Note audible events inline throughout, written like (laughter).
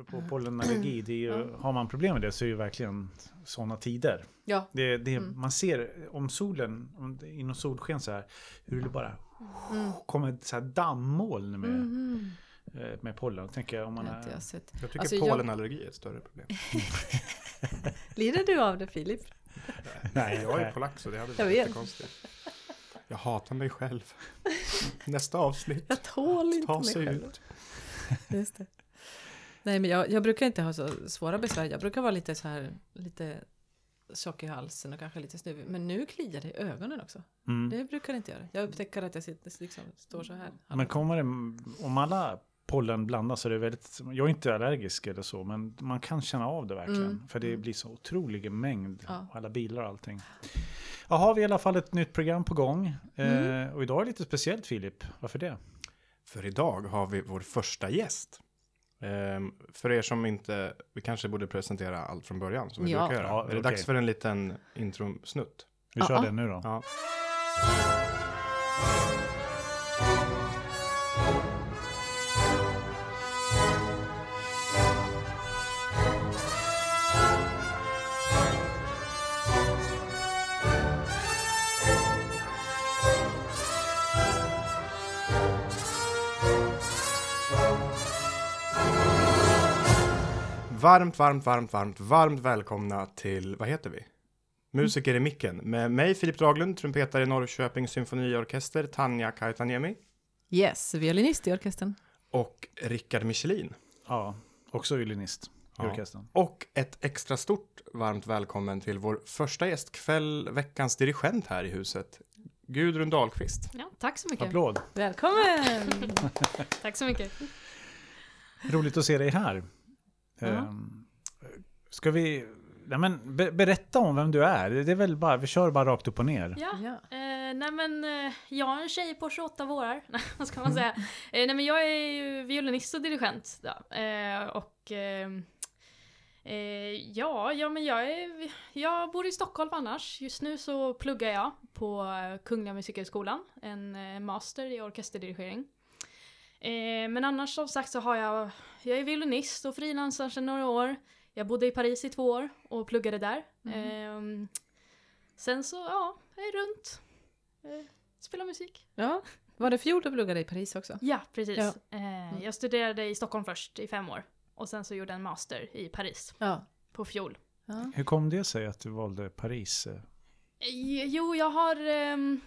apropå pollenallergi, det är ju, har man problem med det så är det ju verkligen sådana tider. Ja. Det, det, Mm. Man ser om solen, om det, inom solsken så här, hur det bara Mm. kommer ett så här dammoln med, eh, med pollen. Jag tänker om man inte är, jag sett. Jag tycker Alltså, jag- pollenallergi är ett större problem. (laughs) Lider du av det Filip? Nej, Jag är polack så det hade Jag varit vet. jättekonstigt. Jag hatar mig själv. (laughs) Nästa avsnitt. Jag tål inte mig själv. ut. Just det. Nej, men jag, jag brukar inte ha så svåra besvär. Jag brukar vara lite så här, lite tjock i halsen och kanske lite snuvig. Men nu kliar det i ögonen också. Mm. Det brukar det inte göra. Jag upptäcker att jag sitter, liksom, står så här. Men kommer det, om alla pollen blandas så är det väldigt, jag är inte allergisk eller så, men man kan känna av det verkligen. Mm. För det Mm. blir så otrolig mängd, Ja. alla bilar och allting. Jaha, vi har i alla fall ett nytt program på gång. Mm. Eh, och idag är det lite speciellt Filip, varför det? För idag har vi vår första gäst. Ehm, för er som inte, vi kanske borde presentera allt från början som vi Ja. brukar göra. Ja, är det okej. dags för en liten introsnutt? Vi kör Ja. det nu då. Ja. Varmt, varmt, varmt, varmt, varmt välkomna till, vad heter vi? Musiker i micken. Med mig Filip Draglund, trumpetare i Norrköpings symfoniorkester, Tanja Kaitaniemi Yes, violinist i orkestern. och Rickard Michelin. Ja, också violinist i Ja. orkestern. Och ett extra stort varmt välkommen till vår första gästkväll, veckans dirigent här i huset, Gudrun Dahlqvist. Ja, tack så mycket. Applåd! Välkommen! Tack (laughs) så mycket. Roligt att se dig här. Ehm, ska vi, nej men be, berätta om vem du är. Det är väl bara, vi kör bara rakt upp och ner. Ja, ja. eh, nej men eh, jag är en tjej på 28 vårar. (laughs) Vad ska man säga? (laughs) Eh, nej men jag är ju violinist och dirigent. då. Eh, och eh, eh, ja, ja men jag är, jag bor i Stockholm annars. Just nu så pluggar jag på eh, Kungliga Musikhögskolan, en master i orkesterdirigering. Eh, men annars som sagt så har jag, jag är violinist och frilansar sedan några år. Jag bodde i Paris i två år och pluggade där. Mhm. Ehm, sen så, ja, jag är runt. Eh, spelar musik. ja. Var det fjol du pluggade i Paris också? Ja, precis. Ja. Eh, jag studerade i Stockholm först i fem år. Och sen så gjorde jag en master i Paris Ja. på fjol. ja. Hur kom det sig att du valde Paris? Eh, Jo, jag har... ehm,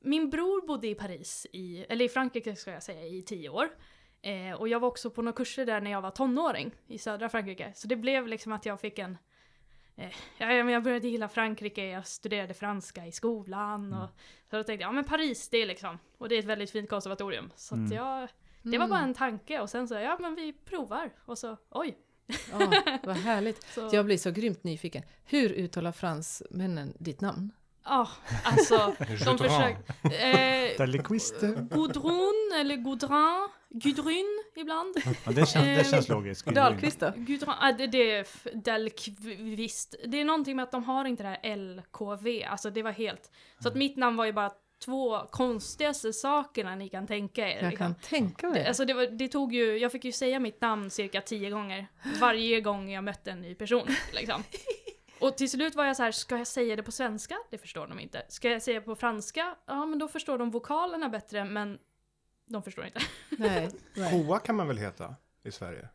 min bror bodde i Paris, i, eller i Frankrike ska jag säga, i tio år. Eh, och jag var också på några kurser där när jag var tonåring i södra Frankrike. Så det blev liksom att jag fick en... Eh, ja, jag började gilla Frankrike, jag studerade franska i skolan. Och, så då tänkte jag, ja men Paris, det är liksom... Och det är ett väldigt fint konservatorium. Så Mm. jag... Det var bara en tanke och sen så, ja men vi provar. Och så, oj. Ja, vad härligt. (laughs) Så, Jag blir så grymt nyfiken. Hur uttalar fransmännen ditt namn? Ja, alltså... de försöker... Eh? Gudrun eller Gudrun, Gudrun ibland. Ja, det, känns, det känns logiskt. Dahlqvist då? Gudrun, ah, det, det är Delkvist. Det är någonting med att de har inte det här LKV, alltså det var helt... Så att mitt namn var ju bara två konstigaste sakerna ni kan tänka er. Jag liksom. kan tänka mig Det, alltså det, var, det tog ju, jag fick ju säga mitt namn cirka tio gånger varje gång jag mötte en ny person. Liksom. (laughs) Och till slut var jag så här, ska jag säga det på svenska? Det förstår de inte. Ska jag säga på franska? Ja, men då förstår de vokalerna bättre, men de förstår inte. (laughs) Nej. nej. Hoa kan man väl heta i Sverige?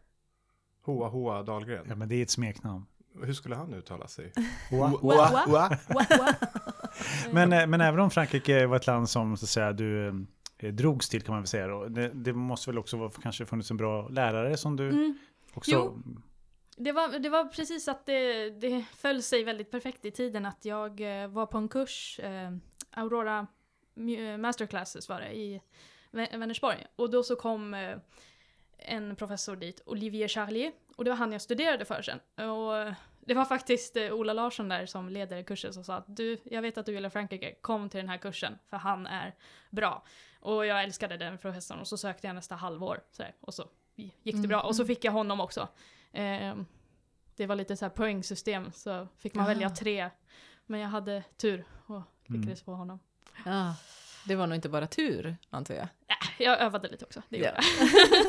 Hoa Hoa Dahlgren. Ja, men det är ett smeknamn. Hur skulle han uttala sig? Hoa, Hoa, Hoa. (laughs) Men, eh, men även om Frankrike var ett land som så att säga, du eh, drogs till kan man väl säga då. Det, det måste väl också vara, kanske funnits en bra lärare som du Mm. också... Jo. Det var, det var precis att det, det föll sig väldigt perfekt i tiden att jag eh, var på en kurs, eh, Aurora Mu- Masterclasses var det, i Vä- Vänersborg. Och då så kom eh, en professor dit, Olivier Charlier, och det var han jag studerade för sen. Och eh, det var faktiskt eh, Ola Larsson där som leder kursen som sa att du, jag vet att du gillar Frankrike, kom till den här kursen för han är bra. Och jag älskade den professorn och så sökte jag nästa halvår. Så här, och så gick det bra. Mm, Och så mm. fick jag honom också. Ehm, det var lite så här poängsystem så fick man Ah. välja tre. Men jag hade tur och Mm. lyckades få honom. Ja. Det var nog inte bara tur, antar jag. Ja, jag övade lite också. Det Ja. jag.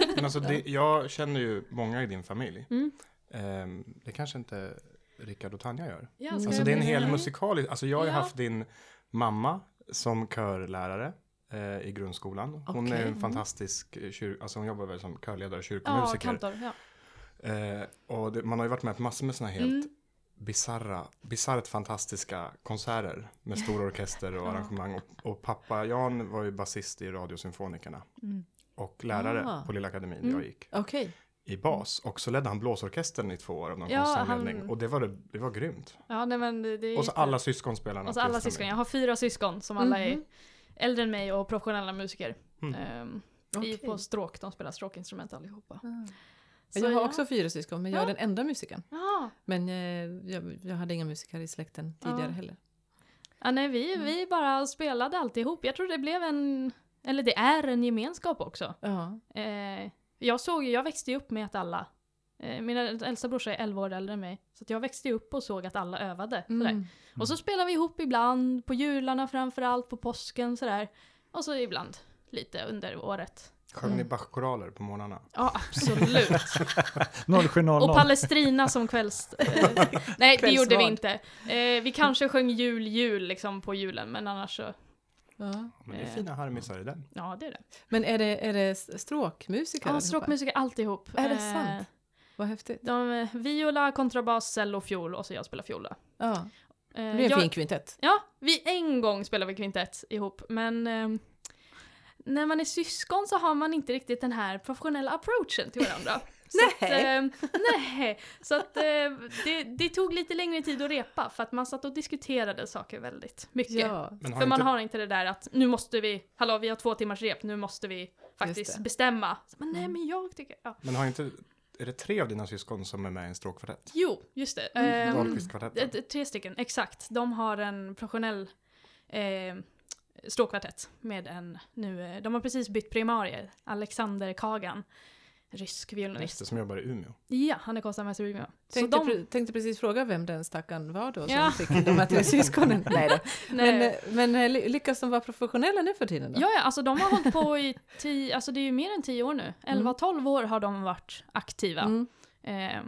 (laughs) Men alltså, det, jag känner ju många i din familj. Mm. Ehm, det kanske inte Rickard och Tanja gör. Ja, Mm. Alltså jag det är en hel musikalisk, alltså jag har ju Ja. haft din mamma som körlärare eh, i grundskolan. Hon är Okej. en Mm. fantastisk eh, kyr, alltså hon jobbar väl som körledare och Ja, kyrkomusiker. kantor. Ja. Eh, och det, man har ju varit med på massor med sådana helt Mm. bisarra, bisarrt fantastiska konserter med stor (laughs) orkester och arrangemang. Och, och pappa Jan var ju basist i Radiosymfonikerna Mm. och lärare Ah. på Lilla Akademin Mm. jag gick Okej. i bas. Och så ledde han blåsorkestern i två år av någon Ja, konstig anledning. han- Och det var, det, det var grymt. ja, nej men det, det är Och så jätte- alla syskon spelar Och så alla syskon. Jag har fyra syskon som alla är Mhm. äldre än mig och professionella musiker. Mm. Ehm, i, på stråk, de spelar stråkinstrument allihopa. Ah. Så Jag har ja. också fyra syskon, men jag är den enda musikern. Men eh, jag, jag hade inga musiker i släkten tidigare heller. Ja, nej, vi, Mm. vi bara spelade alltihop. Jag tror det blev en, eller det är en gemenskap också. Eh, jag såg jag växte ju upp med att alla, eh, min äldsta brorsa är 11 år äldre än mig, så jag växte upp och såg att alla övade. Mm. Och så spelade vi ihop ibland, på jularna framförallt, på påsken sådär. Och så ibland lite under året. Sjöng ni Mm. Bachchoraler på morgnarna? Ja, absolut. (laughs) 0700. Och Palestrina som kvälls... Eh, (laughs) nej, det gjorde vi inte. Eh, vi kanske sjöng jul, jul liksom på julen, men annars så, Ja. Men det är Eh. fina harmisar i den. ja det är det. Men är det, är det stråkmusiker? Ja, stråkmusiker alltihop. Är det Eh, sant? Vad häftigt. De, eh, viola, kontrabas, cello, fiol och så jag spelar fiol. Ja. Eh, Det är en jag- fin kvintett. Ja, vi en gång spelade vi kvintett ihop, men ehm, när man är syskon så har man inte riktigt den här professionella approachen till varandra. (laughs) Så att, Nej. ehm, nej, så att eh, det, det tog lite längre tid att repa för att man satt och diskuterade saker väldigt mycket. Ja. Men har För man inte, har inte det där att nu måste vi, hallå vi har två timmars rep, nu måste vi faktiskt bestämma. Så, men nej Mm. men jag tycker, ja. men har inte, är det tre av dina syskon som är med i en stråkkvartett? Jo, just det. Mm. Eh, Tre stycken, exakt. De har en professionell eh, stråkkvartett med en, nu, eh, de har precis bytt primarie, Alexander Kagan, rysk violinist. som jobbar i Umeå. Ja, han är konstnärsmästare i Umeå. Tänkte, de, pre- tänkte precis fråga vem den stackaren var då som Ja. fick de här tre (laughs) syskonen. Nej då. nej, Men, eh, men eh, ly- lyckas de vara professionella nu för tiden då? ja, ja, alltså de har hållit på i tio, alltså det är ju mer än tio år nu. Mm. 11-12 år har de varit aktiva. Mm. Eh,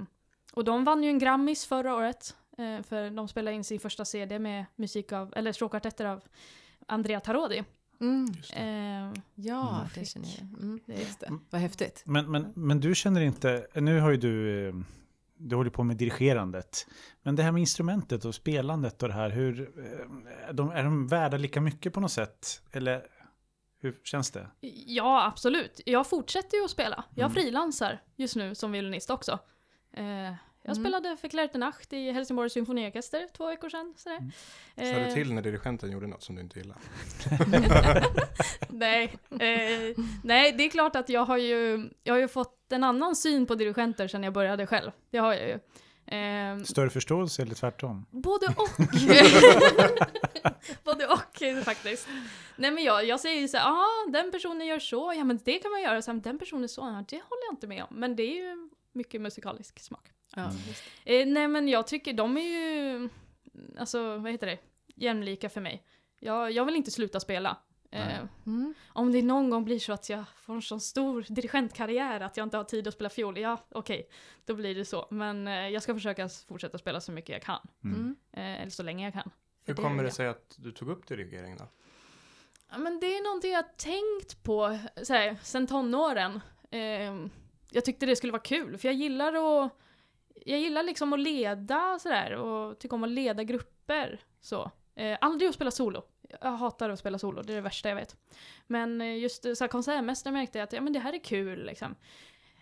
och de vann ju en Grammis förra året, eh, för de spelade in sin första CD med musik av, eller stråkkvartetter av Andrea Tarodi. Mm. Just det. Eh, Ja, Mm. det känner jag. Mm. det- Just det. Vad häftigt. Men, men, men du känner inte, nu har ju du, eh, du håller på med dirigerandet. Men det här med instrumentet och spelandet och det här, hur, eh, de, är de värda lika mycket på något sätt? Eller hur känns det? Ja, absolut. Jag fortsätter ju att spela. Jag Mm. frilansar just nu som violinist också. Eh, jag Mm. spelade för Claire Nacht i Helsingborgs symfoniorkester två veckor sedan. Sådär. Mm. Sa du Eh, till när dirigenten gjorde något som du inte gillade? (laughs) nej, eh, nej, det är klart att jag har ju, jag har ju fått en annan syn på dirigenter sedan jag började själv. Det har jag ju. Eh, Större förståelse eller tvärtom? Både och. (laughs) Både och faktiskt. Nej men jag, jag säger ju så här, ah, den personen gör så, ja men det kan man göra, så den personen så, ja, det håller jag inte med om. Men det är ju mycket musikalisk smak. Ja, Mm. just Eh, nej men jag tycker de är ju, alltså vad heter det, jämlika för mig. Jag, jag vill inte sluta spela. Eh. Mm. om det någon gång blir så att jag får en sån stor dirigentkarriär att jag inte har tid att spela fiol, ja okej, då blir det så. Men eh, jag ska försöka fortsätta spela så mycket jag kan. Mm. Mm. Eh, eller så länge jag kan. För Hur kommer det sig att du tog upp dirigering då? Ja, men det är någonting jag har tänkt på så här, sen tonåren. Eh, jag tyckte det skulle vara kul, för jag gillar att jag gillar liksom att leda sådär och tycker om att leda grupper. Så. Eh, aldrig att spela solo. Jag hatar att spela solo, det är det värsta jag vet. Men eh, just så här, märkte jag att ja, men det här är kul liksom.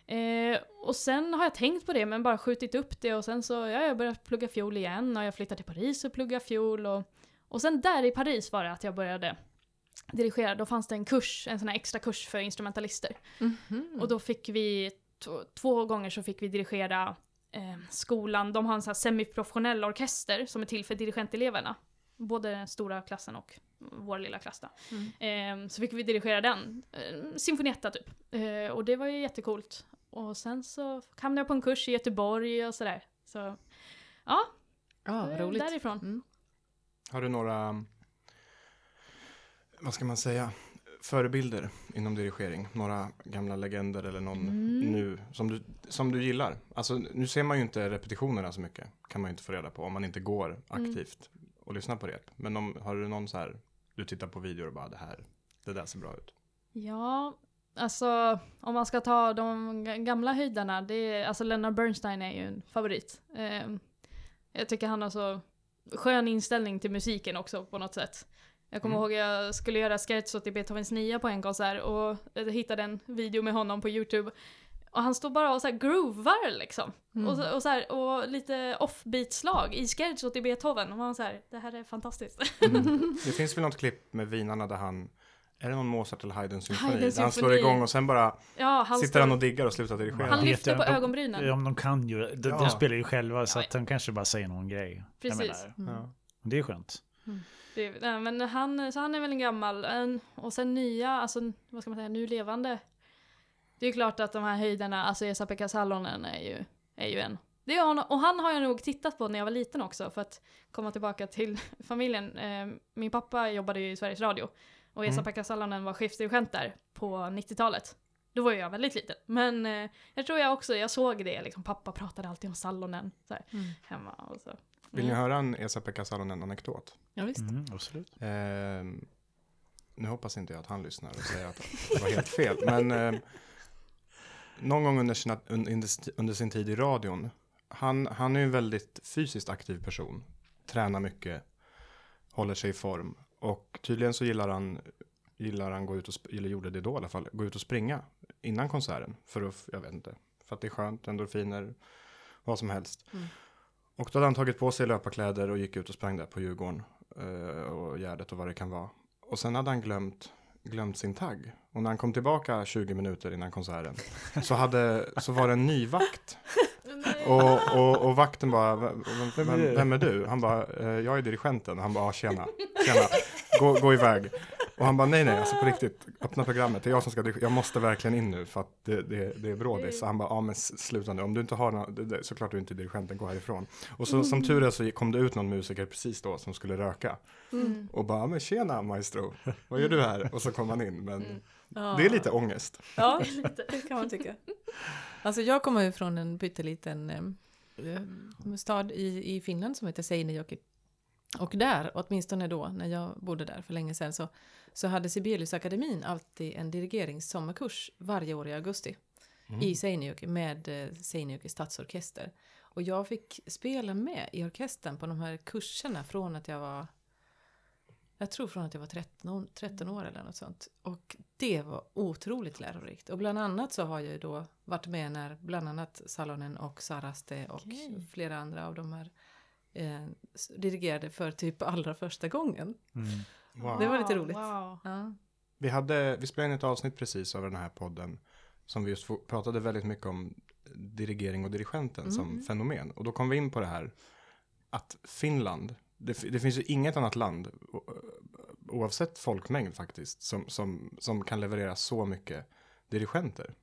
Eh, och sen har jag tänkt på det men bara skjutit upp det och sen så ja, jag börjat plugga fiol igen och jag flyttade till Paris och pluggade fiol och, och sen där i Paris var det att jag började dirigera. Då fanns det en kurs, en sån här extra kurs för instrumentalister. Mhm. Och då fick vi, två gånger så fick vi dirigera eh, skolan. De har en sån här semiprofessionell orkester som är till för dirigenteleverna. Både den stora klassen och vår lilla klass då. Mm. Eh, så fick vi dirigera den. Eh, Symfonietta typ. Eh, och det var ju jättecoolt. Och sen så hamnade jag på en kurs i Göteborg och sådär. Så ja, Ja, eh, roligt. därifrån. Mm. Har du några, vad ska man säga, förebilder inom dirigering? Några gamla legender eller någon Mm. nu som du, som du gillar? Alltså nu ser man ju inte repetitionerna så mycket. Kan man ju inte få reda på om man inte går Mm. aktivt och lyssnar på rep. Men om, har du någon så här, du tittar på videor och bara det här, det där ser bra ut. Ja, alltså om man ska ta de gamla höjdarna, det är, alltså Leonard Bernstein är ju en favorit. Ehm, jag tycker han har så skön inställning till musiken också på något sätt. Jag kommer Mm. ihåg jag skulle göra scherzo till Beethovens nia på en konsert och jag hittade en video med honom på YouTube. Och han står bara och så här groovar liksom. Mm. Och, så, och, så här, och lite offbeat-slag i scherzo till Beethoven. Och man så här, det här är fantastiskt. (laughs) Det finns väl något klipp med vinarna där han, är det någon Mozart eller Haydn symfoni? Haydn Där han slår symfoni. igång och sen bara ja, han sitter står- han och diggar och slutar dirigera. Han lyfter på de- ögonbrynen. Ja, men de kan ju. De, Ja. de spelar ju själva så att de kanske bara säger någon grej. Jag Precis. menar, Mm. Ja. det är skönt. Det, nej, men han, så han är väl en gammal. En, och sen nya, alltså vad ska man säga, nu levande. Det är klart att de här höjderna, alltså Esa-Pekka Salonen är ju, är ju en. Det är han, och han har jag nog tittat på när jag var liten också för att komma tillbaka till (laughs) familjen. Eh, min pappa jobbade ju i Sveriges Radio och Mm. Esa-Pekka Salonen var chefsdirigent där på 90-talet. Då var jag väldigt liten. Men eh, jag tror jag också, jag såg det liksom, pappa pratade alltid om Salonen så här, Mm. hemma och så. Vill ni Mm. höra en Esa-Pekka Salonen-anekdot? Ja, visst. Mm, absolut. Ehm, nu hoppas inte jag att han lyssnar och säger att det var helt fel. Men ehm, någon gång under, sina, un, under, under sin tid i radion. Han, han är ju en väldigt fysiskt aktiv person. Tränar mycket. Håller sig i form. Och tydligen så gillar han, gillar han gå ut och, eller gjorde det då i alla fall, gå ut och springa innan konserten. För att, jag vet inte, för att det är skönt, endorfiner, vad som helst. Mm. Och då hade han tagit på sig löparkläder och gick ut och sprang där på Djurgården eh, och Gärdet och vad det kan vara. Och sen hade han glömt, glömt sin tagg. Och när han kom tillbaka 20 minuter innan konserten så, hade, så var det en ny vakt. Och, och, och vakten bara, "V- vem, vem, vem är du? Han bara, "Eh, jag är dirigenten. Han bara, "Ah, tjena, tjena, gå, gå iväg. Och han bara, nej nej, alltså på riktigt, öppna programmet, det är jag som ska dirigera, jag måste verkligen in nu för att det, det, det är brådis. Så han bara, ja men sluta nu, om du inte har någon, såklart du inte är dirigenten, gå härifrån. Och så, som tur är så kom det ut någon musiker precis då som skulle röka. Mm. Och bara, men tjena maestro, vad gör du här? Och så kom han in, men Mm. Ja. det är lite ångest. Ja, (laughs) det kan man tycka. Alltså jag kommer ju från en pytteliten eh, eh, stad i, i Finland som heter Seinejoki. Och där, åtminstone då, när jag bodde där för länge sedan, så, så hade Sibeliusakademin alltid en dirigeringssommarkurs varje år i augusti Mm. i Seinejoki med eh, Seinejoki stadsorkester. Och jag fick spela med i orkestern på de här kurserna från att jag var jag tror från att jag var 13, år- 13 år eller något sånt. Och det var otroligt lärorikt. Och bland annat så har jag ju då varit med när bland annat Salonen och Saraste och Okej. flera andra av de här eh, dirigerade för typ allra första gången. Mm. Wow. Det var lite roligt. Wow. Ja. Vi, hade, vi spelade in ett avsnitt precis över den här podden som vi just pratade väldigt mycket om dirigering och dirigenten som Mm. fenomen. Och då kom vi in på det här att Finland, det, det finns ju inget annat land, oavsett folkmängd faktiskt, som, som, som kan leverera så mycket dirigenter.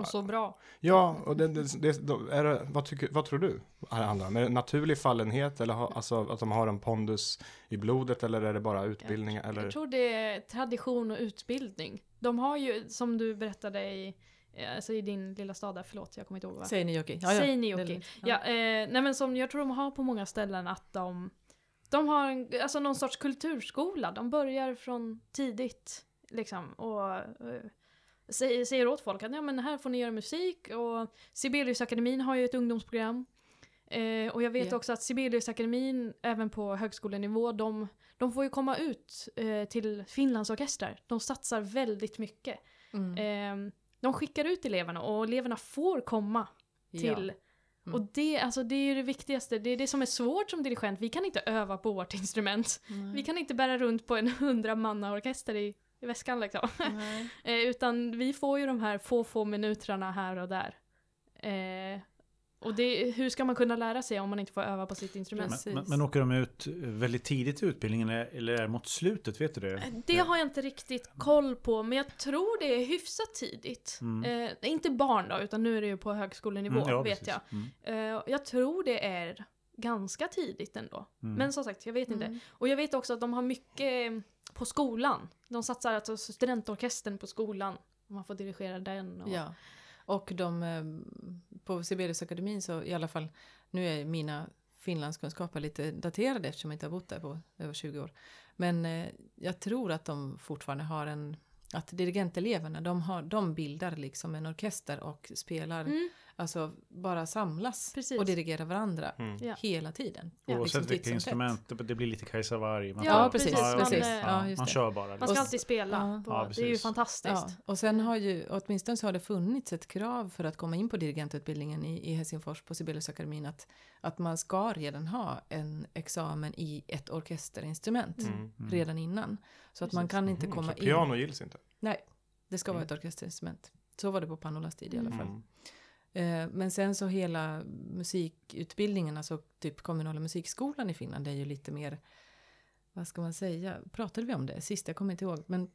Och så bra. Ja, och det, det, det, är det, vad, tycker, vad tror du det handlar om? Är det naturlig fallenhet eller ha, alltså, att de har en pondus i blodet eller är det bara utbildning? Eller? Jag tror det är tradition och utbildning. De har ju, som du berättade i, eh, alltså i din lilla stad där, förlåt jag kommer inte ihåg vad. Seinejoki. Seinejoki. Ja, eh, nej men som jag tror de har på många ställen att de, de har en, alltså någon sorts kulturskola. De börjar från tidigt liksom och eh, säger, säger åt folk att ja, men här får ni göra musik och Sibeliusakademin har ju ett ungdomsprogram. Eh, och jag vet Ja. också att Sibeliusakademin, även på högskolenivå, de, de får ju komma ut eh, till Finlands orkestrar. De satsar väldigt mycket. Mm. Eh, de skickar ut eleverna och eleverna får komma till. Mm. Och det, alltså, det är ju det viktigaste, det är det som är svårt som dirigent. Vi kan inte öva på vårt instrument. Ja. Vi kan inte bära runt på en (laughs) hundramannaorkester i, i väskan liksom. Nej. (laughs) eh, utan vi får ju de här få, få minuterna här och där. Eh, och det, hur ska man kunna lära sig om man inte får öva på sitt instrument? Men, men, men åker de ut väldigt tidigt i utbildningen eller- är det mot slutet? Vet du det? Eh, Det har jag inte riktigt koll på, men jag tror det är hyfsat tidigt. Mm. Eh, inte barn då, utan nu är det ju på högskolenivå, Mm, ja, vet precis. jag. Mm. Eh, jag tror det är ganska tidigt ändå. Mm. Men som sagt, jag vet inte. Mm. Och jag vet också att de har mycket eh, på skolan. De satsar alltså studentorkestern på skolan. Man får dirigera den. Och... Ja. Och de, eh, på Sibeliusakademin så i alla fall, nu är mina finlandskunskaper lite daterade eftersom jag inte har bott där på över 20 år. Men eh, jag tror att de fortfarande har en, att dirigenteleverna, de, har, de bildar liksom en orkester och spelar, Mm, alltså bara samlas Precis. och dirigerar varandra Mm. Ja. hela tiden. Ja, Oavsett liksom vilka instrument, det- det blir lite Kajsa Warg. Man, Ja, Ja, precis. Man, precis. eh, Ja, just man det. kör bara. Man Liksom. ska Och- alltid spela. Ja. På, Ja, det är ju fantastiskt. Ja, och sen har ju, åtminstone så har det funnits ett krav för att komma in på dirigentutbildningen i, i Helsingfors på Sibeliusakademin att, att man ska redan ha en examen i ett orkesterinstrument Mm. Mm. redan innan. Så att man kan inte Mm, komma in. Piano gills inte. Det ska vara Mm. ett orkesterinstrument. Så var det på Panolas tid i alla fall. Mm. Eh, men sen så hela musikutbildningen, alltså typ kommunala musikskolan i Finland är ju lite mer, vad ska man säga, pratade vi om det sist? Jag kommer inte ihåg, men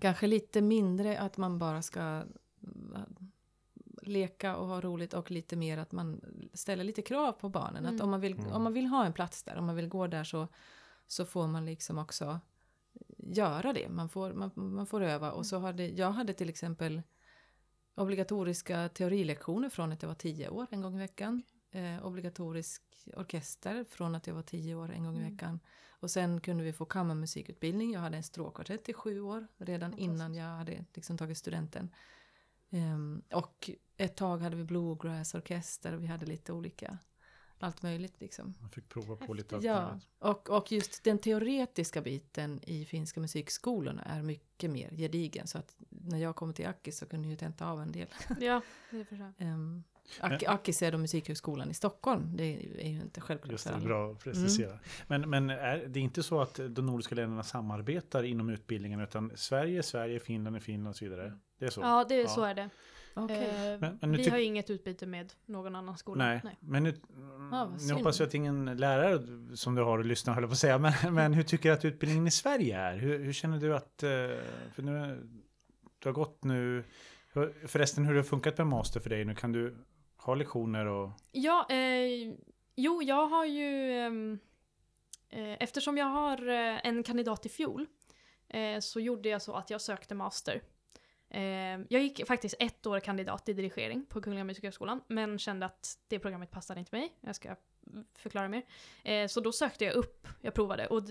kanske lite mindre att man bara ska mm, leka och ha roligt och lite mer att man ställer lite krav på barnen. Att Mm. om man, vill, Mm. om man vill ha en plats där, om man vill gå där så, så får man liksom också göra det. Man får, man, man får öva. Och så hade, jag hade till exempel obligatoriska teorilektioner från att jag var tio år en gång i veckan. Eh, obligatorisk orkester från att jag var tio år en gång i Mm. veckan. Och sen kunde vi få kammarmusikutbildning. Jag hade en stråkkvartett i sju år redan innan jag hade liksom tagit studenten. Ehm, och ett tag hade vi bluegrassorkester och vi hade lite olika, allt möjligt liksom. Man fick prova på lite allt Ja, och, och just den teoretiska biten i finska musikskolorna är mycket mer gedigen. Så att när jag kom till Akis så kunde jag ju tenta av en del. (laughs) Ja, det förstår jag. Um, Ak- Akis är då Musikhögskolan i Stockholm. Det är ju inte självklart Just för det, alla. bra att precisera. Men, men är det är inte så att de nordiska länderna samarbetar inom utbildningen utan Sverige är Sverige, Finland är Finland och så vidare? Det är så? Ja, det, Ja. så är det. Okej. Eh, Men- men nu vi har ju inget utbyte med någon annan skola. Nej, men nu, vad nu hoppas jag att ingen lärare som du har och lyssnar höll på att säga, men, men hur tycker du att utbildningen i Sverige är? Hur, hur känner du att, eh, för nu, du har gått nu, hur- förresten hur har det funkat med master för dig nu? Kan du ha lektioner och, Ja, eh, jo, jag har ju... ehm, eh, eftersom jag har eh, en kandidat i fjol eh, så gjorde jag så att jag sökte master. Eh, jag gick faktiskt ett år kandidat i dirigering på Kungliga Musikhögskolan men kände att det programmet passade inte mig. Jag ska förklara mer. Eh, så då sökte jag upp, jag provade och,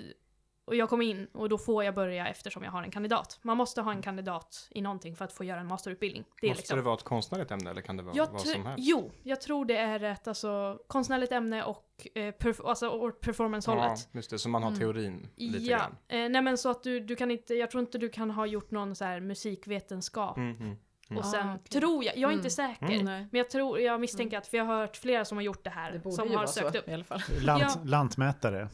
och jag kom in och då får jag börja eftersom jag har en kandidat. Man måste ha en kandidat i någonting för att få göra en masterutbildning. Det Måste liksom det vara ett konstnärligt ämne eller kan det vara jag vad som helst? Jo, jag tror det är ett alltså, konstnärligt ämne och, eh, perf- alltså, performance-hållet. Ja, just det, så man har Mm. teorin lite Ja, grann. eh, nej men så att du, du kan inte, jag tror inte du kan ha gjort någon så här musikvetenskap. Mm, mm. Mm. Och sen Ah, okej. tror jag, jag är inte Mm. säker, Mm. Men jag tror, jag misstänker att, för jag har hört flera som har gjort det här, det som har sökt så upp. i alla fall. (laughs) lant, Ja. lantmätare?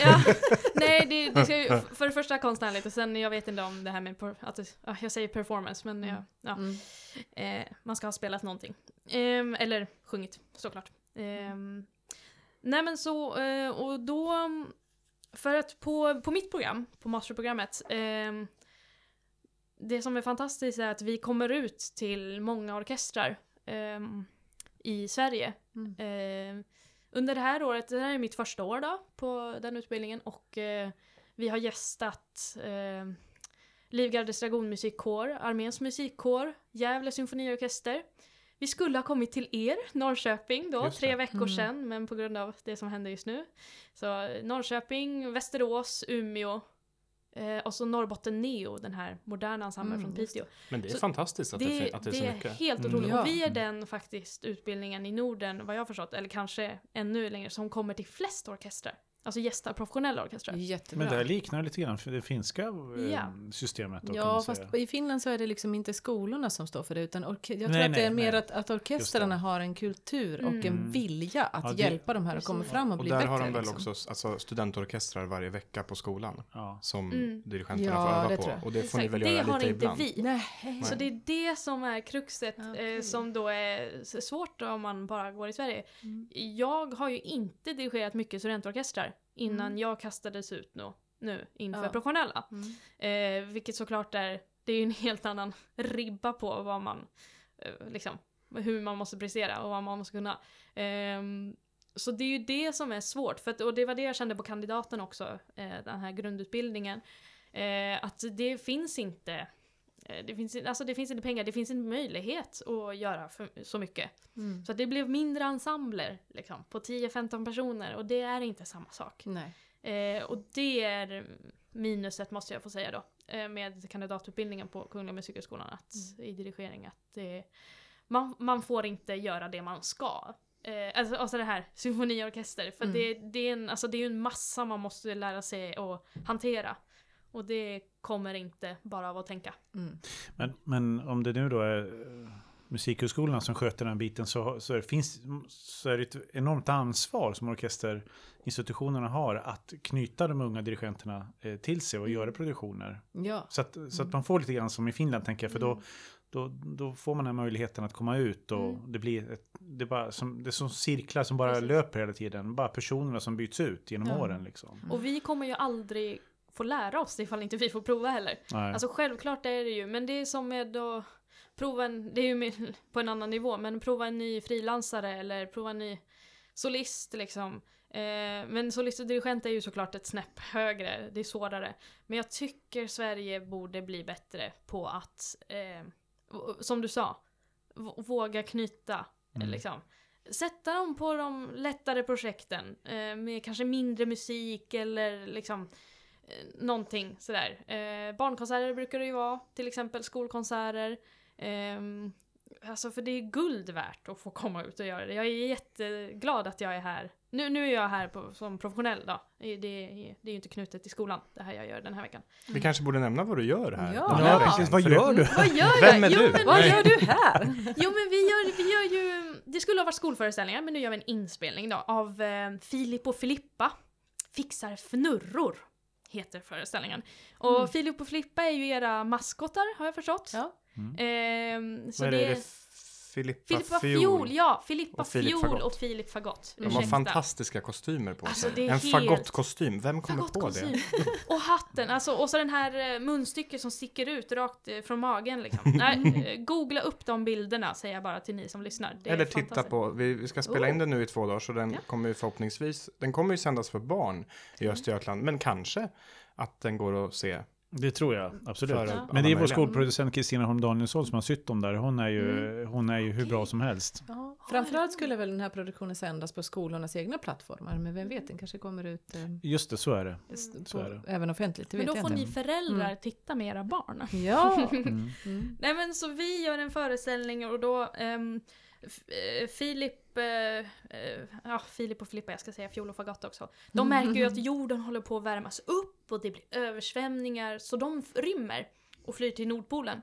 ja, (laughs) nej, det, det ska ju för det första konstnärligt och sen jag vet inte om det här med, att jag säger performance men Mm. ja, ja. Mm. Eh, man ska ha spelat någonting. Ehm, eller sjungit, såklart. Ehm, nej men så, eh, och då... För att på, på mitt program, på masterprogrammet, ehm, det som är fantastiskt är att vi kommer ut till många orkestrar ehm, i Sverige. Mm. Ehm, under det här året, det här är mitt första år då på den utbildningen och eh, vi har gästat eh, Livgardets dragonmusikkår, Arméns musikkår, Gävle symfoniorkester. Vi skulle ha kommit till er, Norrköping då, tre veckor Mm. sedan, men på grund av det som händer just nu. Så eh, Norrköping, Västerås, Umeå eh, och så Norrbotten Neo, den här moderna ensemblen Mm, från Piteå. Men det är Så fantastiskt att det, fin- att det är så mycket. helt Mm. otroligt. Ja. Och vi är den faktiskt utbildningen i Norden, vad jag har förstått, eller kanske ännu längre, som kommer till flest orkestrar. Alltså gästar professionella orkestrar. Jättebra. Men det här liknar lite grann för det finska eh, Ja. systemet. Då, Ja, fast säga. i Finland så är det liksom inte skolorna som står för det, utan jag tror Nej, att det är nej, mer nej. att, att orkestrarna har en kultur och Mm. en vilja att Ja, det- hjälpa de här att komma fram och Och bli där bättre. har de väl liksom. också alltså, studentorkestrar varje vecka på skolan Ja. som Mm. dirigenterna Ja, får det öva på. jag. Och det får ni Exakt, väl det göra har lite inte ibland. vi. Nej. Så det är det som är kruxet Okej. eh, som då är svårt om man bara går i Sverige. Mm. Jag har ju inte dirigerat mycket studentorkestrar innan Mm. jag kastades ut nu, nu inför Ja. professionella. Mm. Eh, vilket såklart är, det är ju en (laughs) helt annan ribba på vad man, eh, liksom, hur man måste prestera och vad man måste kunna. Ehm, så det är ju det som är svårt, för att, och det var det jag kände på kandidaten också, eh, den här grundutbildningen. Eh, att det finns inte eh, det finns, alltså det finns inte pengar, det finns inte möjlighet att göra för, så mycket. Mm. Så det blev mindre ensembler liksom, på 10-15 personer och det är inte samma sak. Eh, och det är minuset måste jag få säga då. Eh, med kandidatutbildningen på Kungliga Musikhögskolan att, i dirigering. Att det, man, man får inte göra det man ska. Eh, alltså, alltså det här, symfoniorkester. För Mm. det, det, är en, alltså det är en massa man måste lära sig att hantera. Och det kommer inte bara av att tänka. Mm. Men, men om det nu då är eh, musikhögskolorna som sköter den biten så, så, är det, finns, så är det ett enormt ansvar som orkesterinstitutionerna har att knyta de unga dirigenterna eh, till sig och göra produktioner. Ja. Så att, så att man får lite grann som i Finland tänker jag, för då, då, då får man den här möjligheten att komma ut och Mm. det blir ett, det är bara som, det är som cirklar som bara Precis. löper hela tiden. Bara personerna som byts ut genom Ja. åren liksom. Och vi kommer ju aldrig få lära oss ifall inte vi får prova heller. Nej. Alltså självklart är det ju, men det är som med att prova en, det är ju (laughs) på en annan nivå, men prova en ny frilansare eller prova en ny solist liksom. Eh, men solist och dirigent är ju såklart ett snäpp högre, det är svårare. Men jag tycker Sverige borde bli bättre på att, eh, som du sa, våga knyta Mm. liksom. Sätta dem på de lättare projekten eh, med kanske mindre musik eller liksom någonting sådär. Eh, barnkonserter brukar det ju vara, till exempel skolkonserter. Ehm, alltså för det är guld värt att få komma ut och göra det. Jag är jätteglad att jag är här. Nu, nu är jag här på, som professionell då. Det, är- det är ju inte knutet till skolan, det här jag gör den här veckan. Vi kanske borde nämna vad du gör här. Ja. Ja, precis. Vad gör du? Vad gör Vem jag? är jo, du? Men, Vad Nej. gör du (laughs) här? Jo men vi gör, vi gör ju, det skulle ha varit skolföreställningar men nu gör vi en inspelning då av eh, Filip och Filippa fixar fnurror. Heter föreställningen. Och Mm. Filip och Filippa är ju era maskotar har jag förstått. Ja. Ehm, så Vad är det det? Filippa, Filippa Fiol. Fiol, ja! Filippa Och Filip Fiol Fagott. och Filip Fagott. De har fantastiska kostymer på Alltså, sig. är En helt- fagottkostym. Vem kommer på det? Och hatten, alltså, och så den här eh, munstycket som sticker ut rakt eh, från magen liksom. (laughs) Nej, googla upp de bilderna säger jag bara till ni som lyssnar. Det Eller titta på, vi, vi ska spela Oh. in den nu i två dagar så den Ja. kommer ju förhoppningsvis, den kommer ju sändas för barn i Östergötland, men kanske att den går att se. Det tror jag, absolut. För Ja. Men det är vår skolproducent Kristina Holm Danielsson som har sytt dem där. Hon är ju, Mm. hon är ju hur bra som helst. Ja. Framförallt skulle väl den här produktionen sändas på skolornas egna plattformar. Men vem vet, den kanske kommer ut eh, Just det, så är det. s- så är det. även offentligt. Det Men då får inte. ni föräldrar Mm. titta med era barn. Ja! Mm. Mm. Nej men så vi gör en föreställning och då eh, Filip, eh, eh, ja Filip och Filippa, jag ska säga Fiol och Fagott också. De Mm. märker ju att jorden håller på att värmas upp och det blir översvämningar så de rymmer och flyr till Nordpolen.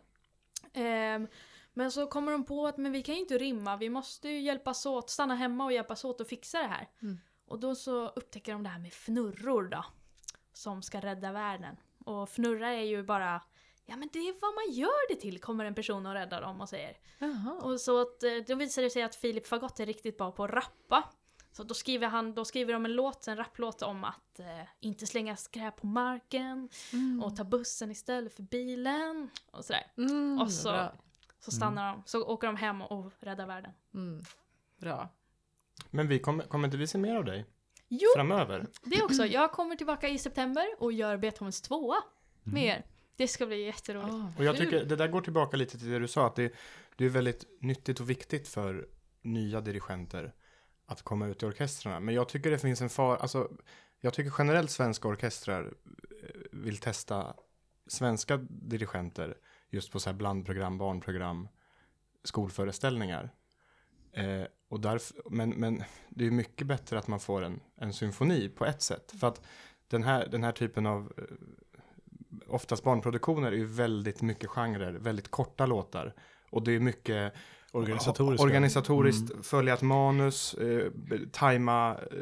Ehm, men så kommer de på att men vi kan ju inte rymma, vi måste ju hjälpas åt, stanna hemma och hjälpas åt att fixa det här. Mm. Och då så upptäcker de det här med fnurror då. Som ska rädda världen. Och fnurra är ju bara, ja men det är vad man gör det till, kommer en person och räddar dem och säger. Jaha. Och så att, eh, då visar det sig att Filip Fagott är riktigt bra på att rappa. Så då skriver, han, då skriver de en låt, en rapplåt om att eh, inte slänga skräp på marken Mm. och ta bussen istället för bilen och sådär. Mm, och så- Bra. Så stannar de, så åker de hem och räddar världen. Mm. bra. Men vi kommer, kommer inte vi se mer av dig Jo, framöver? det också. Jag kommer tillbaka i september och gör Beethovens tvåa Mm. med er. Det ska bli jätteroligt. Ah, Och jag tycker det där går tillbaka lite till det du sa, att det, det är väldigt nyttigt och viktigt för nya dirigenter att komma ut i orkestrarna. Men jag tycker det finns en far, alltså jag tycker generellt svenska orkestrar eh, vill testa svenska dirigenter just på så här blandprogram, barnprogram, skolföreställningar. Eh, och därför, men, men det är mycket bättre att man får en, en symfoni på ett sätt. För att den här, den här typen av eh, oftast barnproduktioner är ju väldigt mycket genrer, väldigt korta låtar. Och det är mycket Organisatoriska. organisatoriskt följa ett manus, eh, tajma eh,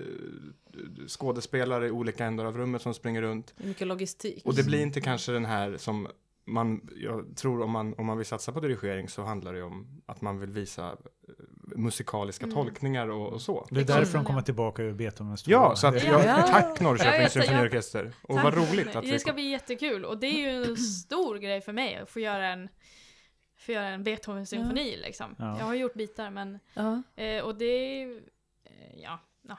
skådespelare i olika ändar av rummet som springer runt. Mycket logistik. Och det blir inte kanske den här som man, jag tror om man, om man vill satsa på dirigering så handlar det om att man vill visa eh, musikaliska Mm. tolkningar och, och så. Det är Det därför de kommer tillbaka ur Beethovens Ja, så att Det- jag, Ja. tack Norrköpings symfoniorkester. Och Tack. vad roligt att Det vi ska bli jättekul och det är ju en stor grej för mig att få göra en, få göra en Beethoven-symfoni liksom. Ja. Jag har gjort bitar men Ja. Eh, och det är, Eh, ja, ja.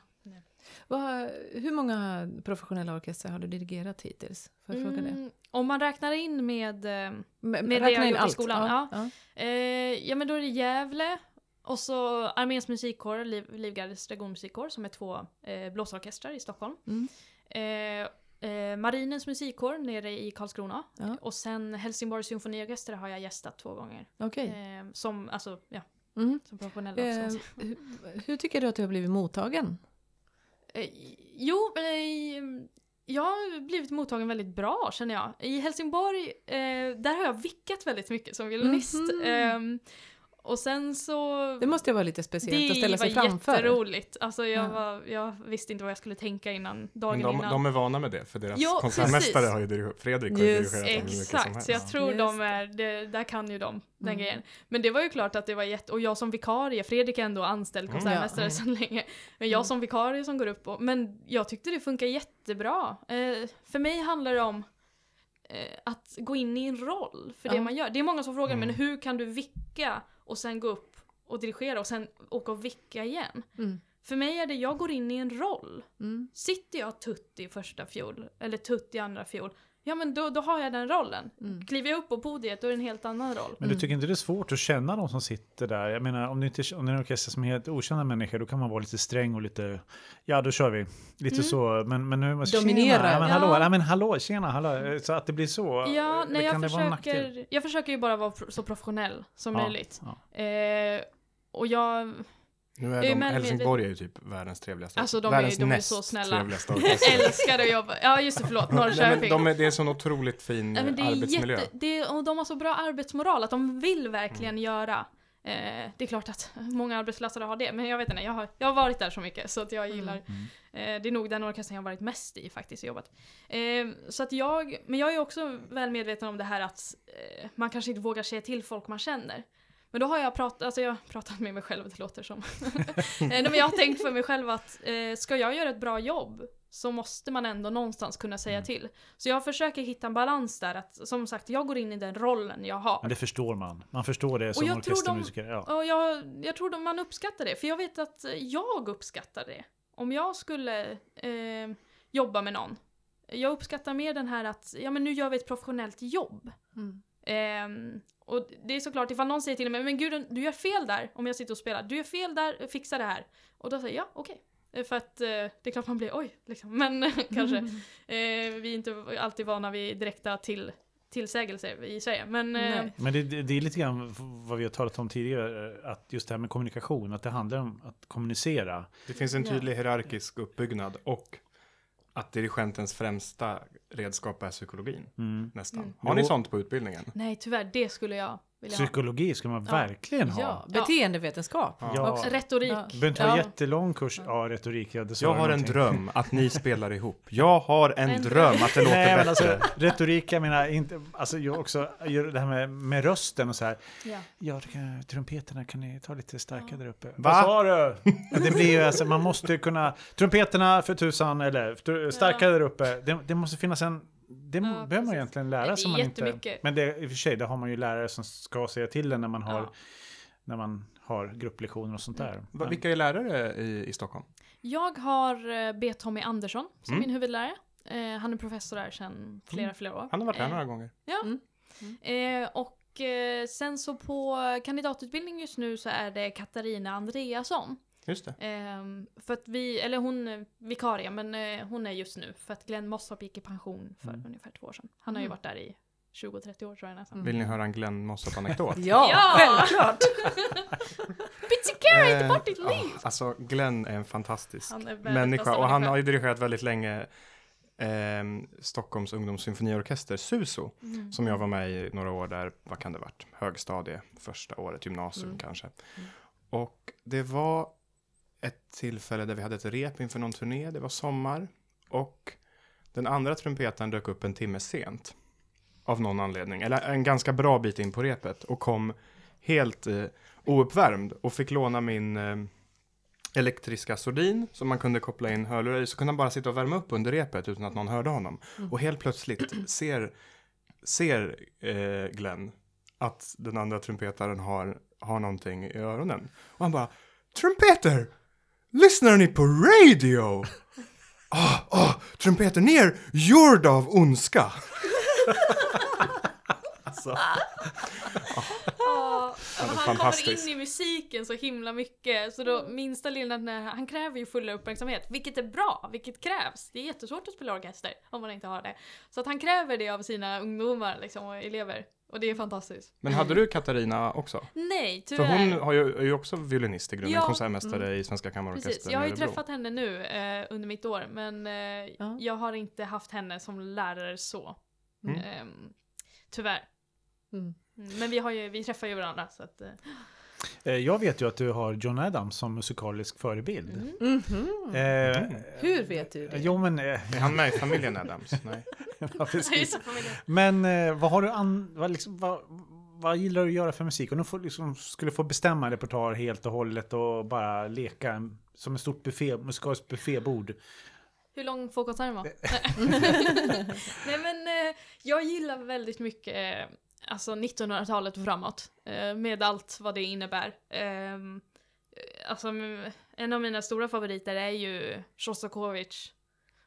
Vad, hur många professionella orkestrar har du dirigerat hittills? Får jag fråga det? Mm, om man räknar in med, eh, M- det räkna jag in gjort i allt. skolan, Ja, ja. ja. eh, ja men då är det Gävle och så Arméns musikkår, Liv, Livgardets dragonmusikkår som är två eh, blåsorkestrar i Stockholm. Mm. Eh, eh, Marinens musikkår nere i Karlskrona. Ja. Och sen Helsingborgs symfoniorkester har jag gästat två gånger. Okej. Eh, som, alltså, ja, Mm. som professionella. Eh, hur, hur tycker du att du har blivit mottagen? Eh, jo, eh, jag har blivit mottagen väldigt bra känner jag. I Helsingborg, eh, där har jag vickat väldigt mycket som violinist. Mhm. Ehm, och sen så... Det måste ju vara lite speciellt att ställa sig var framför. jätteroligt. Alltså jag, Ja. var, jag visste inte vad jag skulle tänka innan, dagen de, innan. de är vana med det, för deras Ja, konsertmästare precis. har ju dirigerat, Fredrik har ju Just, dirigerat dem Exakt, så jag tror Just de är, det, där kan ju de den Mm. grejen. Men det var ju klart att det var jätte, och jag som vikarie, Fredrik är ändå anställd Mm. konsertmästare Ja. sedan länge. Men jag Mm. som vikarie som går upp och, men jag tyckte det funkar jättebra. Eh, för mig handlar det om eh, att gå in i en roll för det Ja. man gör. Det är många som frågar, Mm. men hur kan du vicka och sen gå upp och dirigera och sen åka och vicka igen? Mm. För mig är det, jag går in i en roll. Mm. Sitter jag tutt i första fiol, eller tutt i andra fiol, ja men då, då har jag den rollen. Mm. Kliver jag upp på podiet, då är det en helt annan roll. Men du Mm. tycker inte det är svårt att känna de som sitter där? Jag menar, om det, inte, om det är en orkester som är helt okända människor, då kan man vara lite sträng och lite, ja då kör vi. Lite Mm. så, men, men nu, Dominera. Ja, men Ja. hallå, ja, men hallå, tjena, hallå. Så att det blir så. Ja, det nej, jag försöker, jag försöker ju bara vara så professionell som Ja, möjligt. ja. Eh, och jag Nu är de, med- Helsingborg är ju typ världens trevligaste. Alltså, de är- de är så snälla. (laughs) älskar att jobba, ja just det, förlåt, Nej, men Norrköping. de är, det är en sån otroligt fin Nej, men det är arbetsmiljö. jätte, det är, och de har så bra arbetsmoral att de vill verkligen Mm. göra. Eh, det är klart att många arbetsplatser har det, men jag vet inte, jag har, jag har varit där så mycket så att jag gillar Mm. Eh, det är nog den orkestern jag har varit mest i faktiskt, och jobbat. Eh, så att jag, men jag är också väl medveten om det här att eh, man kanske inte vågar säga till folk man känner. Men då har jag pratat, alltså jag har pratat med mig själv, det låter som. (laughs) eh, nej, men jag har tänkt för mig själv att eh, ska jag göra ett bra jobb så måste man ändå någonstans kunna säga Mm. till. Så jag försöker hitta en balans där, att som sagt, jag går in i den rollen jag har. Men det förstår man. Man förstår det som de- orkestermusiker. Ja. Och jag, jag tror att man uppskattar det, för jag vet att jag uppskattar det. Om jag skulle eh, jobba med någon. Jag uppskattar mer den här att, ja men nu gör vi ett professionellt jobb. Mm. Ehm, och det är såklart ifall någon säger till mig, men gud du gör fel där, om jag sitter och spelar. Du gör fel där, fixa det här. Och då säger jag, ja okej. Eh, För att eh, det är klart man blir, oj, liksom. Men (laughs) kanske. (laughs) Eh, vi är inte alltid vana vid direkta till, tillsägelser i Sverige. Men eh. Men det, det är lite grann vad vi har talat om tidigare, att just det här med kommunikation, att det handlar om att kommunicera. Det finns en Ja. tydlig hierarkisk uppbyggnad och att dirigentens främsta redskap är psykologin. Mm. Nästan. Mm. Har ni Jo. sånt på utbildningen? nej tyvärr, det skulle jag. Psykologi ska man Ja. verkligen ha. Ja, beteendevetenskap. Ja. Och retorik. Ja. Det behöver inte vara Ja. jättelång kurs. Ja, retorik, ja, Jag du har en någonting. dröm att ni (laughs) spelar ihop. Jag har en, En dröm att det låter Nej, men bättre. alltså, retorik, jag menar inte, alltså jag också, det här med, med rösten och så här. Ja. Ja, kan, trumpeterna kan ni ta lite starkare där uppe. Va? Vad sa du? Ja, det blir ju, alltså, man måste kunna, trumpeterna för tusan, eller starkare där uppe. Det, det måste finnas en, det Ja, behöver man egentligen lära Det är sig. Man inte, men det, i och för sig, det har man ju lärare som ska säga till en när man har, Ja. när man har grupplektioner och sånt där. Va, Men- vilka är lärare i, i Stockholm? Jag har eh, B. Tommy Andersson som Mm. min huvudlärare. Eh, han är professor där sedan flera, Mm. flera år. Han har varit här Eh, några gånger. Eh, och eh, sen så på kandidatutbildning just nu så är det Katarina Andreasson. Just det. Ehm, för att vi, eller hon är vikarie, men eh, hon är just nu. För att Glenn Mossop gick i pension för Mm. ungefär två år sedan. Han har ju Mm. varit där i 20-30 år tror jag nästan. Mm. Vill ni höra en Glenn Mossop-anekdot? (laughs) Ja, Ja! självklart! (laughs) Pizzicara inte Eh, bort ditt liv! alltså Glenn är en fantastisk Han är människa och han har ju dirigerat väldigt länge eh, Stockholms ungdomssymfoniorkester, SUSO, Mm. som jag var med i några år där, vad kan det varit, högstadie, första året, gymnasium Mm. kanske. Mm. Och det var ett tillfälle där vi hade ett rep inför någon turné, det var sommar och den andra trumpeten dök upp en timme sent av någon anledning, eller en ganska bra bit in på repet och kom helt eh, ouppvärmd och fick låna min eh, elektriska sordin som man kunde koppla in hörlurar i så kunde han bara sitta och värma upp under repet utan att någon hörde honom. Mm. Och helt plötsligt ser, ser eh, Glenn att den andra trumpetaren har, har någonting i öronen. Och han bara Trumpeter! Lyssnar ni på radio? (laughs) Ah, ah, trumpeten ner, gjord av ondska. Alltså, (laughs) Ja, han kommer in i musiken så himla mycket så då minsta lilla, när- han kräver ju full uppmärksamhet, vilket är bra, vilket krävs. Det är jättesvårt att spela orkester om man inte har det. Så att han kräver det av sina ungdomar liksom, och elever. Och det är fantastiskt. men hade du Katarina också? Nej, För tyvärr. hon har ju, är ju också violinist i grunden, Ja. konsertmästare i Svenska Kammarorkestern Precis, jag har ju träffat henne nu eh, under mitt år men eh, Ja. jag har inte haft henne som lärare så. Mm. Ehm, tyvärr. Mm. Mm, Men vi, har ju, vi träffar ju varandra så att... Eh, Eh, Jag vet ju att du har John Adams som musikalisk förebild. mm. Mhm. Eh, Hur vet du det? Jo, men... Eh, Är han med i familjen Adams? Nej. (laughs) ja. Men eh, vad har du an, vad, liksom, vad, vad gillar du att göra för musik? Om du får, liksom, skulle få bestämma en repertoar helt och hållet och bara leka en, som ett stort buffé, musikaliskt buffébord. Hur lång får konserten vara? Nej men eh, jag gillar väldigt mycket alltså 1900-talet och framåt. Eh, med allt vad det innebär. Ehm, eh, alltså en av mina stora favoriter är ju Shostakovich.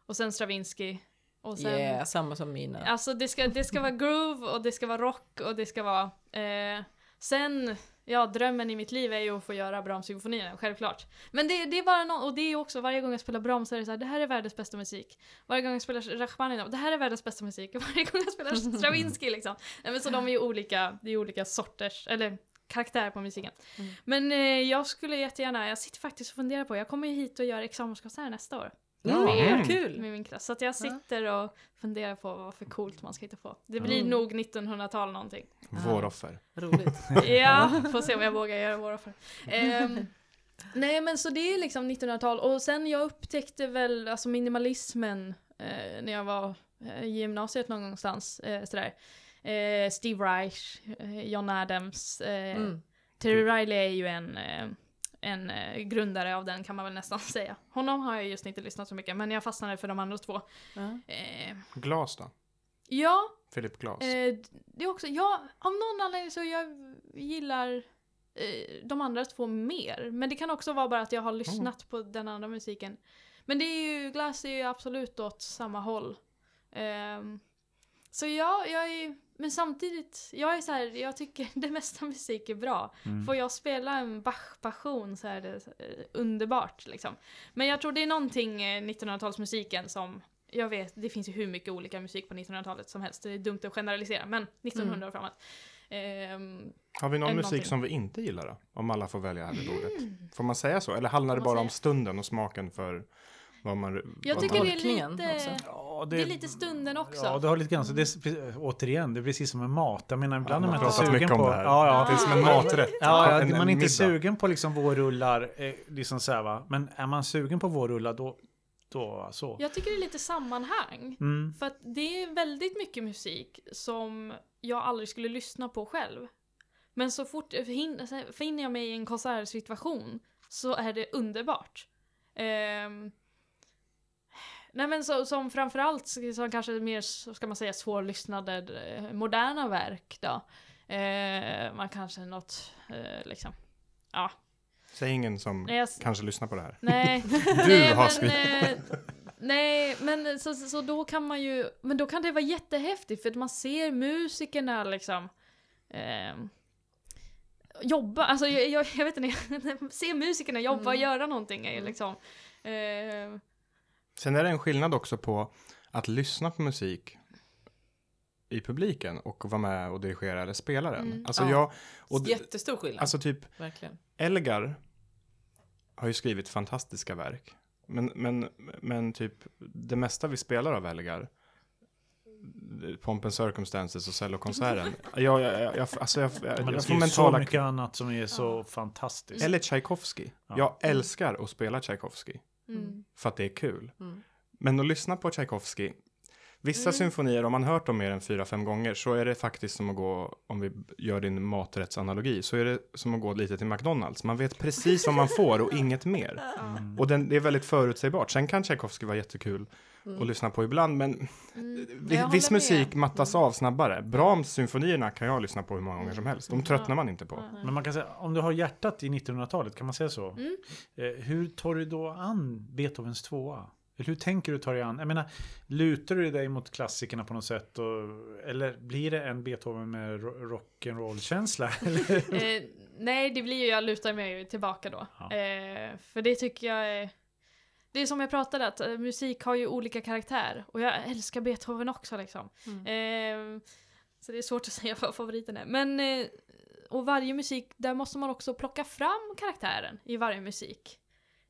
Och sen Stravinsky. Och sen, Yeah, samma som mina. Alltså det ska, det ska vara groove och det ska vara rock och det ska vara... Eh, sen, ja drömmen i mitt liv är ju att få göra Brahms-symfonierna, självklart. Men det, det är bara något, och det är också varje gång jag spelar Brahms så är det så här, det här är världens bästa musik. Varje gång jag spelar Rachmaninov, det här är världens bästa musik. (laughs) Varje gång jag spelar (laughs) Stravinsky liksom. Nej, men så de är ju olika, det är olika sorters, eller karaktär på musiken. Mm. Men eh, jag skulle jättegärna, jag sitter faktiskt och funderar på, jag kommer ju hit och gör examenskonsert nästa år. Mm, Mm. Kul! Med min klass. Så att jag sitter och funderar på vad för coolt man ska hitta på. Det blir Mm. nog 1900-tal någonting. Våroffer. Roligt. (laughs) Ja, får se om jag vågar göra våra offer. Ehm, (laughs) nej men så det är liksom 1900-tal och sen jag upptäckte väl alltså minimalismen eh, när jag var eh, i gymnasiet någonstans. Eh, sådär. Eh, Steve Reich, eh, John Adams, eh, Mm. Terry Riley är ju en, eh, en eh, grundare av den kan man väl nästan (laughs) säga. Honom har jag just inte lyssnat så mycket men jag fastnade för de andra två. Ja. Eh, Glas då? ja, Philip Glas. Eh, det är också, ja, av någon anledning så jag gillar eh, de andra två mer. Men det kan också vara bara att jag har lyssnat på den andra musiken. Men det är ju, Glass är ju absolut åt samma håll. Ehm, så ja, jag är, men samtidigt, jag är så här, jag tycker (laughs) det mesta musik är bra. Mm. Får jag spela en Bach-passion så är det eh, underbart liksom. Men jag tror det är någonting eh, 1900-talsmusiken som jag vet, det finns ju hur mycket olika musik på 1900-talet som helst. Det är dumt att generalisera, men 1900 och framåt. Ehm, Har vi någon musik någonting. som vi inte gillar då? Om alla får välja här vid bordet. Får man säga så? Eller handlar det bara om säga? stunden och smaken för vad man... jag vad tycker man... det är lite... också. Ja, Det är lite stunden också. Ja, det har lite grann så. Det är, återigen, det är precis som med mat. Jag menar, ibland Ja, är man inte sugen på... det. Ja, ja. Det är som en maträtt. Ja, ja, En- man är inte middag. sugen på liksom vårrullar, eh, liksom så här, va. Men är man sugen på vårrullar då, då så. Jag tycker det är lite sammanhang. Mm. För att det är väldigt mycket musik som jag aldrig skulle lyssna på själv. Men så fort så finner jag mig i en konsertsituation så är det underbart. Ehm, nej men så, som framförallt som kanske mer, så ska man säga, svårlyssnade eh, moderna verk då. Eh, man kanske något, eh, liksom, ja. Säg ingen som Nej, jag, kanske lyssnar på det här. Nej. (laughs) Du (laughs) nej, har men, skrivit. eh, nej, men så, så, så då kan man ju, men då kan det vara jättehäftigt för att man ser musikerna liksom ehm, jobba, alltså jag, jag, jag vet inte, (laughs) se musikerna jobba och Mm. göra någonting är ju Mm. liksom ehm, Sen är det en skillnad också på att lyssna på musik i publiken och vara med och dirigera eller spela den. Mm. Alltså Ja. jag, och Jättestor skillnad. alltså typ Verkligen. Elgar har ju skrivit fantastiska verk. Men, men, men typ det mesta vi spelar av Elgar, Pomp and Circumstances och cellokonserten. (laughs) jag, jag, jag, jag, alltså jag, jag, Men det jag får finns så mentala... mycket annat som är så Ja. fantastiskt. Eller Tchaikovsky. Ja. Jag älskar att spela Tchaikovsky mm. för att det är kul. Mm. Men att lyssna på Tchaikovsky, Vissa Mm. symfonier, om man hört dem mer än fyra, fem gånger, så är det faktiskt som att gå, om vi gör din maträttsanalogi, så är det som att gå lite till McDonalds. Man vet precis vad man får och inget mer. (laughs) Mm. Och den, det är väldigt förutsägbart. Sen kan Tchaikovsky vara jättekul att lyssna på ibland, men Mm. vi, jag viss musik med. mattas av snabbare. Brahms symfonierna kan jag lyssna på hur många gånger som helst. De tröttnar man inte på. Men man kan säga, om du har hjärtat i 1900-talet, kan man säga så? Mm. Eh, hur tar du då an Beethovens tvåa? Eller hur tänker du ta dig an? Jag menar, lutar du dig mot klassikerna på något sätt? Och, eller blir det en Beethoven med ro- rock'n'roll-känsla? (laughs) Eh, nej, det blir ju, jag lutar mig ju tillbaka då. Ja. Eh, för det tycker jag är... Det är som jag pratade att eh, musik har ju olika karaktär. Och jag älskar Beethoven också liksom. Mm. Eh, så det är svårt att (laughs) säga vad favoriten är. Men, eh, och varje musik, där måste man också plocka fram karaktären i varje musik.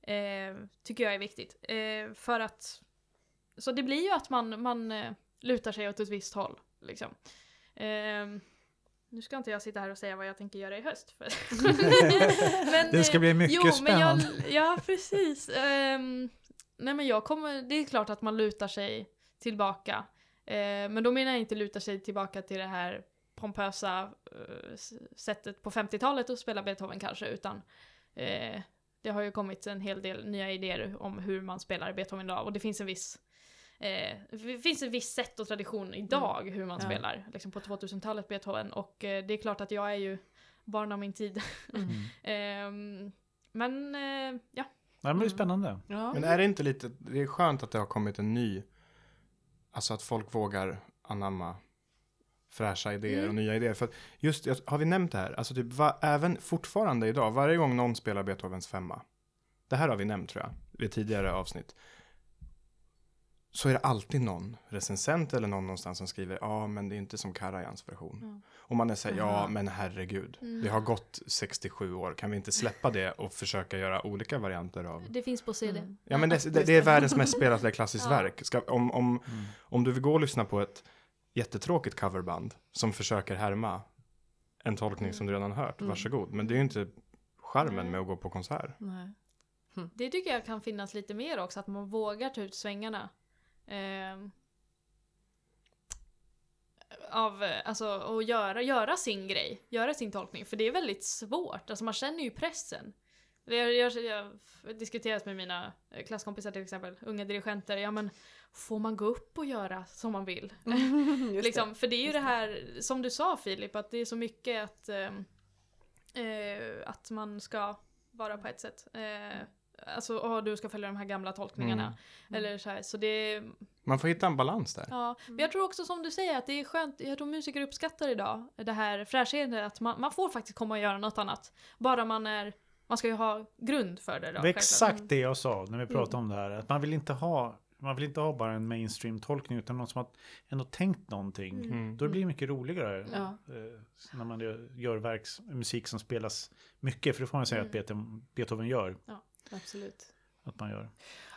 Eh, tycker jag är viktigt. Eh, för att... Så det blir ju att man, man eh, lutar sig åt ett visst håll. Liksom. Eh, nu ska inte jag sitta här och säga vad jag tänker göra i höst. För (laughs) men, Det ska eh, bli mycket jo, Men jag, spännande. ja, precis. Ehm, nej men jag kommer, det är klart att man lutar sig tillbaka. Eh, men då menar jag inte luta sig tillbaka till det här pompösa eh, s- sättet på 50-talet att spela Beethoven kanske, utan eh, det har ju kommit en hel del nya idéer om hur man spelar Beethoven idag och det finns en viss Eh, det finns en viss sätt och tradition idag hur man Ja. spelar liksom på 2000-talet Beethoven och eh, det är klart att jag är ju barn av min tid. Mm. (laughs) Ehm, men eh, ja, Nej, men det är spännande. Ja. Men är det inte lite, det är skönt att det har kommit en ny, alltså att folk vågar anamma fräscha idéer och Mm. nya idéer. För just, har vi nämnt det här? Alltså typ, va, även fortfarande idag, varje gång någon spelar Beethovens femma, det här har vi nämnt tror jag, vid tidigare avsnitt, så är det alltid någon recensent eller någon någonstans som skriver, ja men det är inte som Karajans version. Ja. Och man är säger, ja men herregud, Mm. det har gått 67 år, kan vi inte släppa det och försöka göra olika varianter av det finns på CD. Mm. Ja men det, det, det är världens mest (laughs) spelade klassiskt Ja. verk. Ska, om, om, Mm. om du vill gå och lyssna på ett jättetråkigt coverband som försöker härma en tolkning som du redan hört, Mm. varsågod. Men det är ju inte charmen Nej. med att gå på konsert. Nej. Det tycker jag kan finnas lite mer också, att man vågar ta ut svängarna. Ehm, av, eh, alltså, och göra, göra sin grej, göra sin tolkning. För det är väldigt svårt, alltså man känner ju pressen. Jag, jag, jag har diskuterat med mina eh, klasskompisar till exempel, unga dirigenter, ja men får man gå upp och göra som man vill? (laughs) Liksom, för det är ju Just det det. här, som du sa Filip, att det är så mycket att, ehm, eh, att man ska vara på ett sätt. Eh, alltså, åh, du ska följa de här gamla tolkningarna. Mm. Eller så här, så det, Man får hitta en balans där. ja. Men jag tror också som du säger att det är skönt, jag tror musiker uppskattar idag det här fräschheten, att man, man får faktiskt komma och göra något annat. Bara man är, man ska ju ha grund för det då. Det är exakt det jag sa när vi pratade Mm. om det här. Att man vill inte ha, man vill inte ha bara en mainstream-tolkning utan någon som har ändå tänkt någonting. Mm. Mm. Då blir det mycket roligare Ja. eh, när man gör, verks, musik som spelas mycket. För det får man säga Mm. att Beethoven, Beethoven gör. Absolut. Att man gör.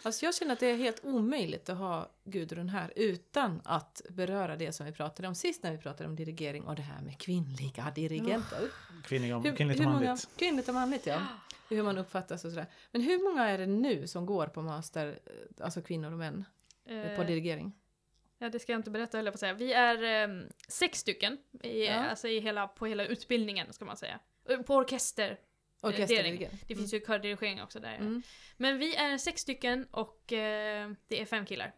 Alltså jag känner att det är helt omöjligt att ha Gudrun här utan att beröra det som vi pratade om sist när vi pratade om dirigering och det här med kvinnliga dirigenter. Kvinnliga, Hur, kvinnligt hur och många, manligt. kvinnligt och manligt ja. Hur man uppfattas och sådär. Men hur många är det nu som går på master, eh, alltså kvinnor och män, Eh, på dirigering? Ja, det ska jag inte berätta, höll jag på att säga. Vi är ehm, sex stycken i, Ja. alltså i hela, på hela utbildningen, ska man säga. Eh, På orkester. Orkesterdirigering. Det finns ju kördirigering också där. Mm. Men vi är sex stycken och eh, det är fem killar.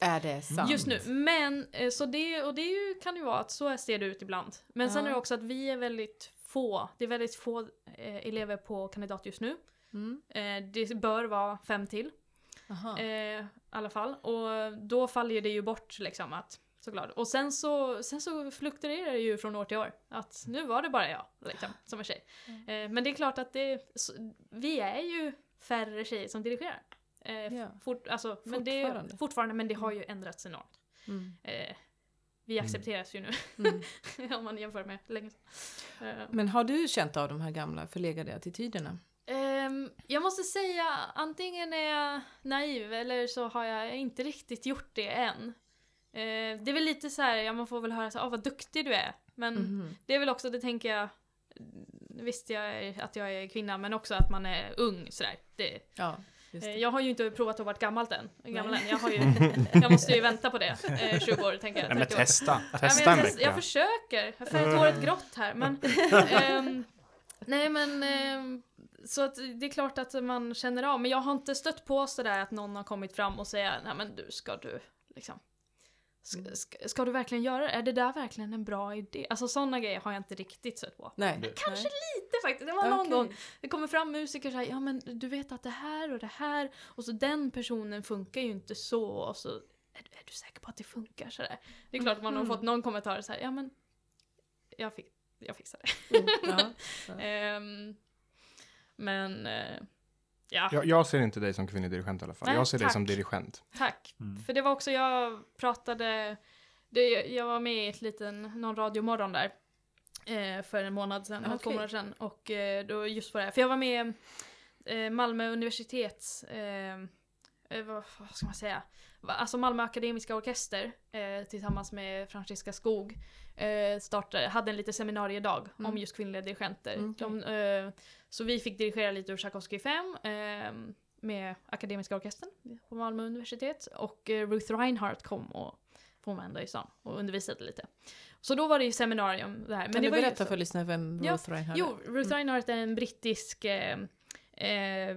Är det sant? Just nu. Men, eh, så det, och det ju, kan ju vara att så ser det ut ibland. Men sen Ja. är det också att vi är väldigt få. Det är väldigt få eh, elever på kandidat just nu. Mm. Eh, det bör vara fem till. Eh, I alla fall. Och då faller det ju bort liksom att såklart. Och sen så, sen så fluktuerar det ju från år till år. Att nu var det bara jag liksom, som är tjej. Eh, men det är klart att det, så, vi är ju färre tjejer som dirigerar. Eh, Ja. fort, alltså, men det, Fortfarande. fortfarande, men det har ju ändrats enormt. Mm. Eh, vi accepteras ju nu Mm. (laughs) om man jämför med länge sedan. Men har du känt av de här gamla förlegade attityderna? Ehm, jag måste säga, antingen är jag naiv eller så har jag inte riktigt gjort det än. Eh, det är väl lite så här, ja man får väl höra så ah, vad duktig du är. Men Mhm. det är väl också, det tänker jag, visst jag är, att jag är kvinna men också att man är ung sådär. Det, Ja. Eh. Jag har ju inte provat att vara gammalt än. Gammal än. Jag, har ju, (laughs) jag måste ju vänta på det. Eh, 20 år tänker jag. Nej, men 30 år. testa. Ja, Testa men en jag, test, jag försöker. Jag färgat håret grått här. Men, (laughs) ehm, nej men, ehm, så att det är klart att man känner av. Men jag har inte stött på sådär att någon har kommit fram och säger nej men du, ska du liksom Ska, ska, ska du verkligen göra det? Är det där verkligen en bra idé? Alltså sådana grejer har jag inte riktigt stött på. Nej. Kanske Nej. lite faktiskt. Det var någon Okej. gång det kommer fram musiker och säger ja men du vet att det här och det här och så den personen funkar ju inte så och så är, är du säker på att det funkar sådär? Det är klart att man har Mhm. fått någon kommentar så här ja men jag, fi- jag fixar det. Mm, ja. Ja. (laughs) Ehm, men eh, ja, Jag, jag ser inte dig som kvinnlig dirigent i alla fall. Nej, jag ser dig tack. som dirigent. tack. Mm. För det var också, jag pratade, det, jag var med i ett liten, någon radiomorgon där. Eh, för en månad sedan, eller två månader sedan. Och eh, då just på det här, för jag var med eh, Malmö universitets, eh, eh, vad, vad ska man säga? Alltså Malmö Akademiska Orkester eh, tillsammans med Franziska Skog eh, startade, hade en liten seminariedag om Mm. just kvinnliga dirigenter. Mm, okej. De, eh, så vi fick dirigera lite ur Tchaikovsky 5 eh, med Akademiska Orkestern på Malmö universitet. Och eh, Ruth Reinhardt kom och från Vända i stan och undervisade lite. Så då var det ju seminarium det här. Men Kan det du var ju berätta så- för lyssnarna vem Ja, Ruth Reinhardt Jo, Ruth Reinhardt är en brittisk eh, eh,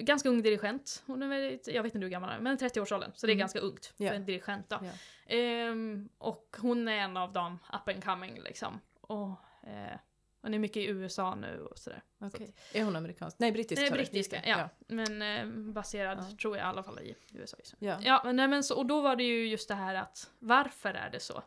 ganska ung dirigent. Hon är väldigt, jag vet inte hur gammal hon är, men 30-årsåldern. Så det är Mm. ganska ungt för Ja. en dirigent då. Ja. Ehm, och hon är en av de up and coming liksom. Och eh, hon är mycket i USA nu och sådär. Okej. Är hon amerikansk? Nej, brittisk. Nej, brittiska, det. ja. Men eh, baserad, Ja. tror jag i alla fall, i USA. nu. Ja. Ja, men, nej, men så, och då var det ju just det här att varför är det så?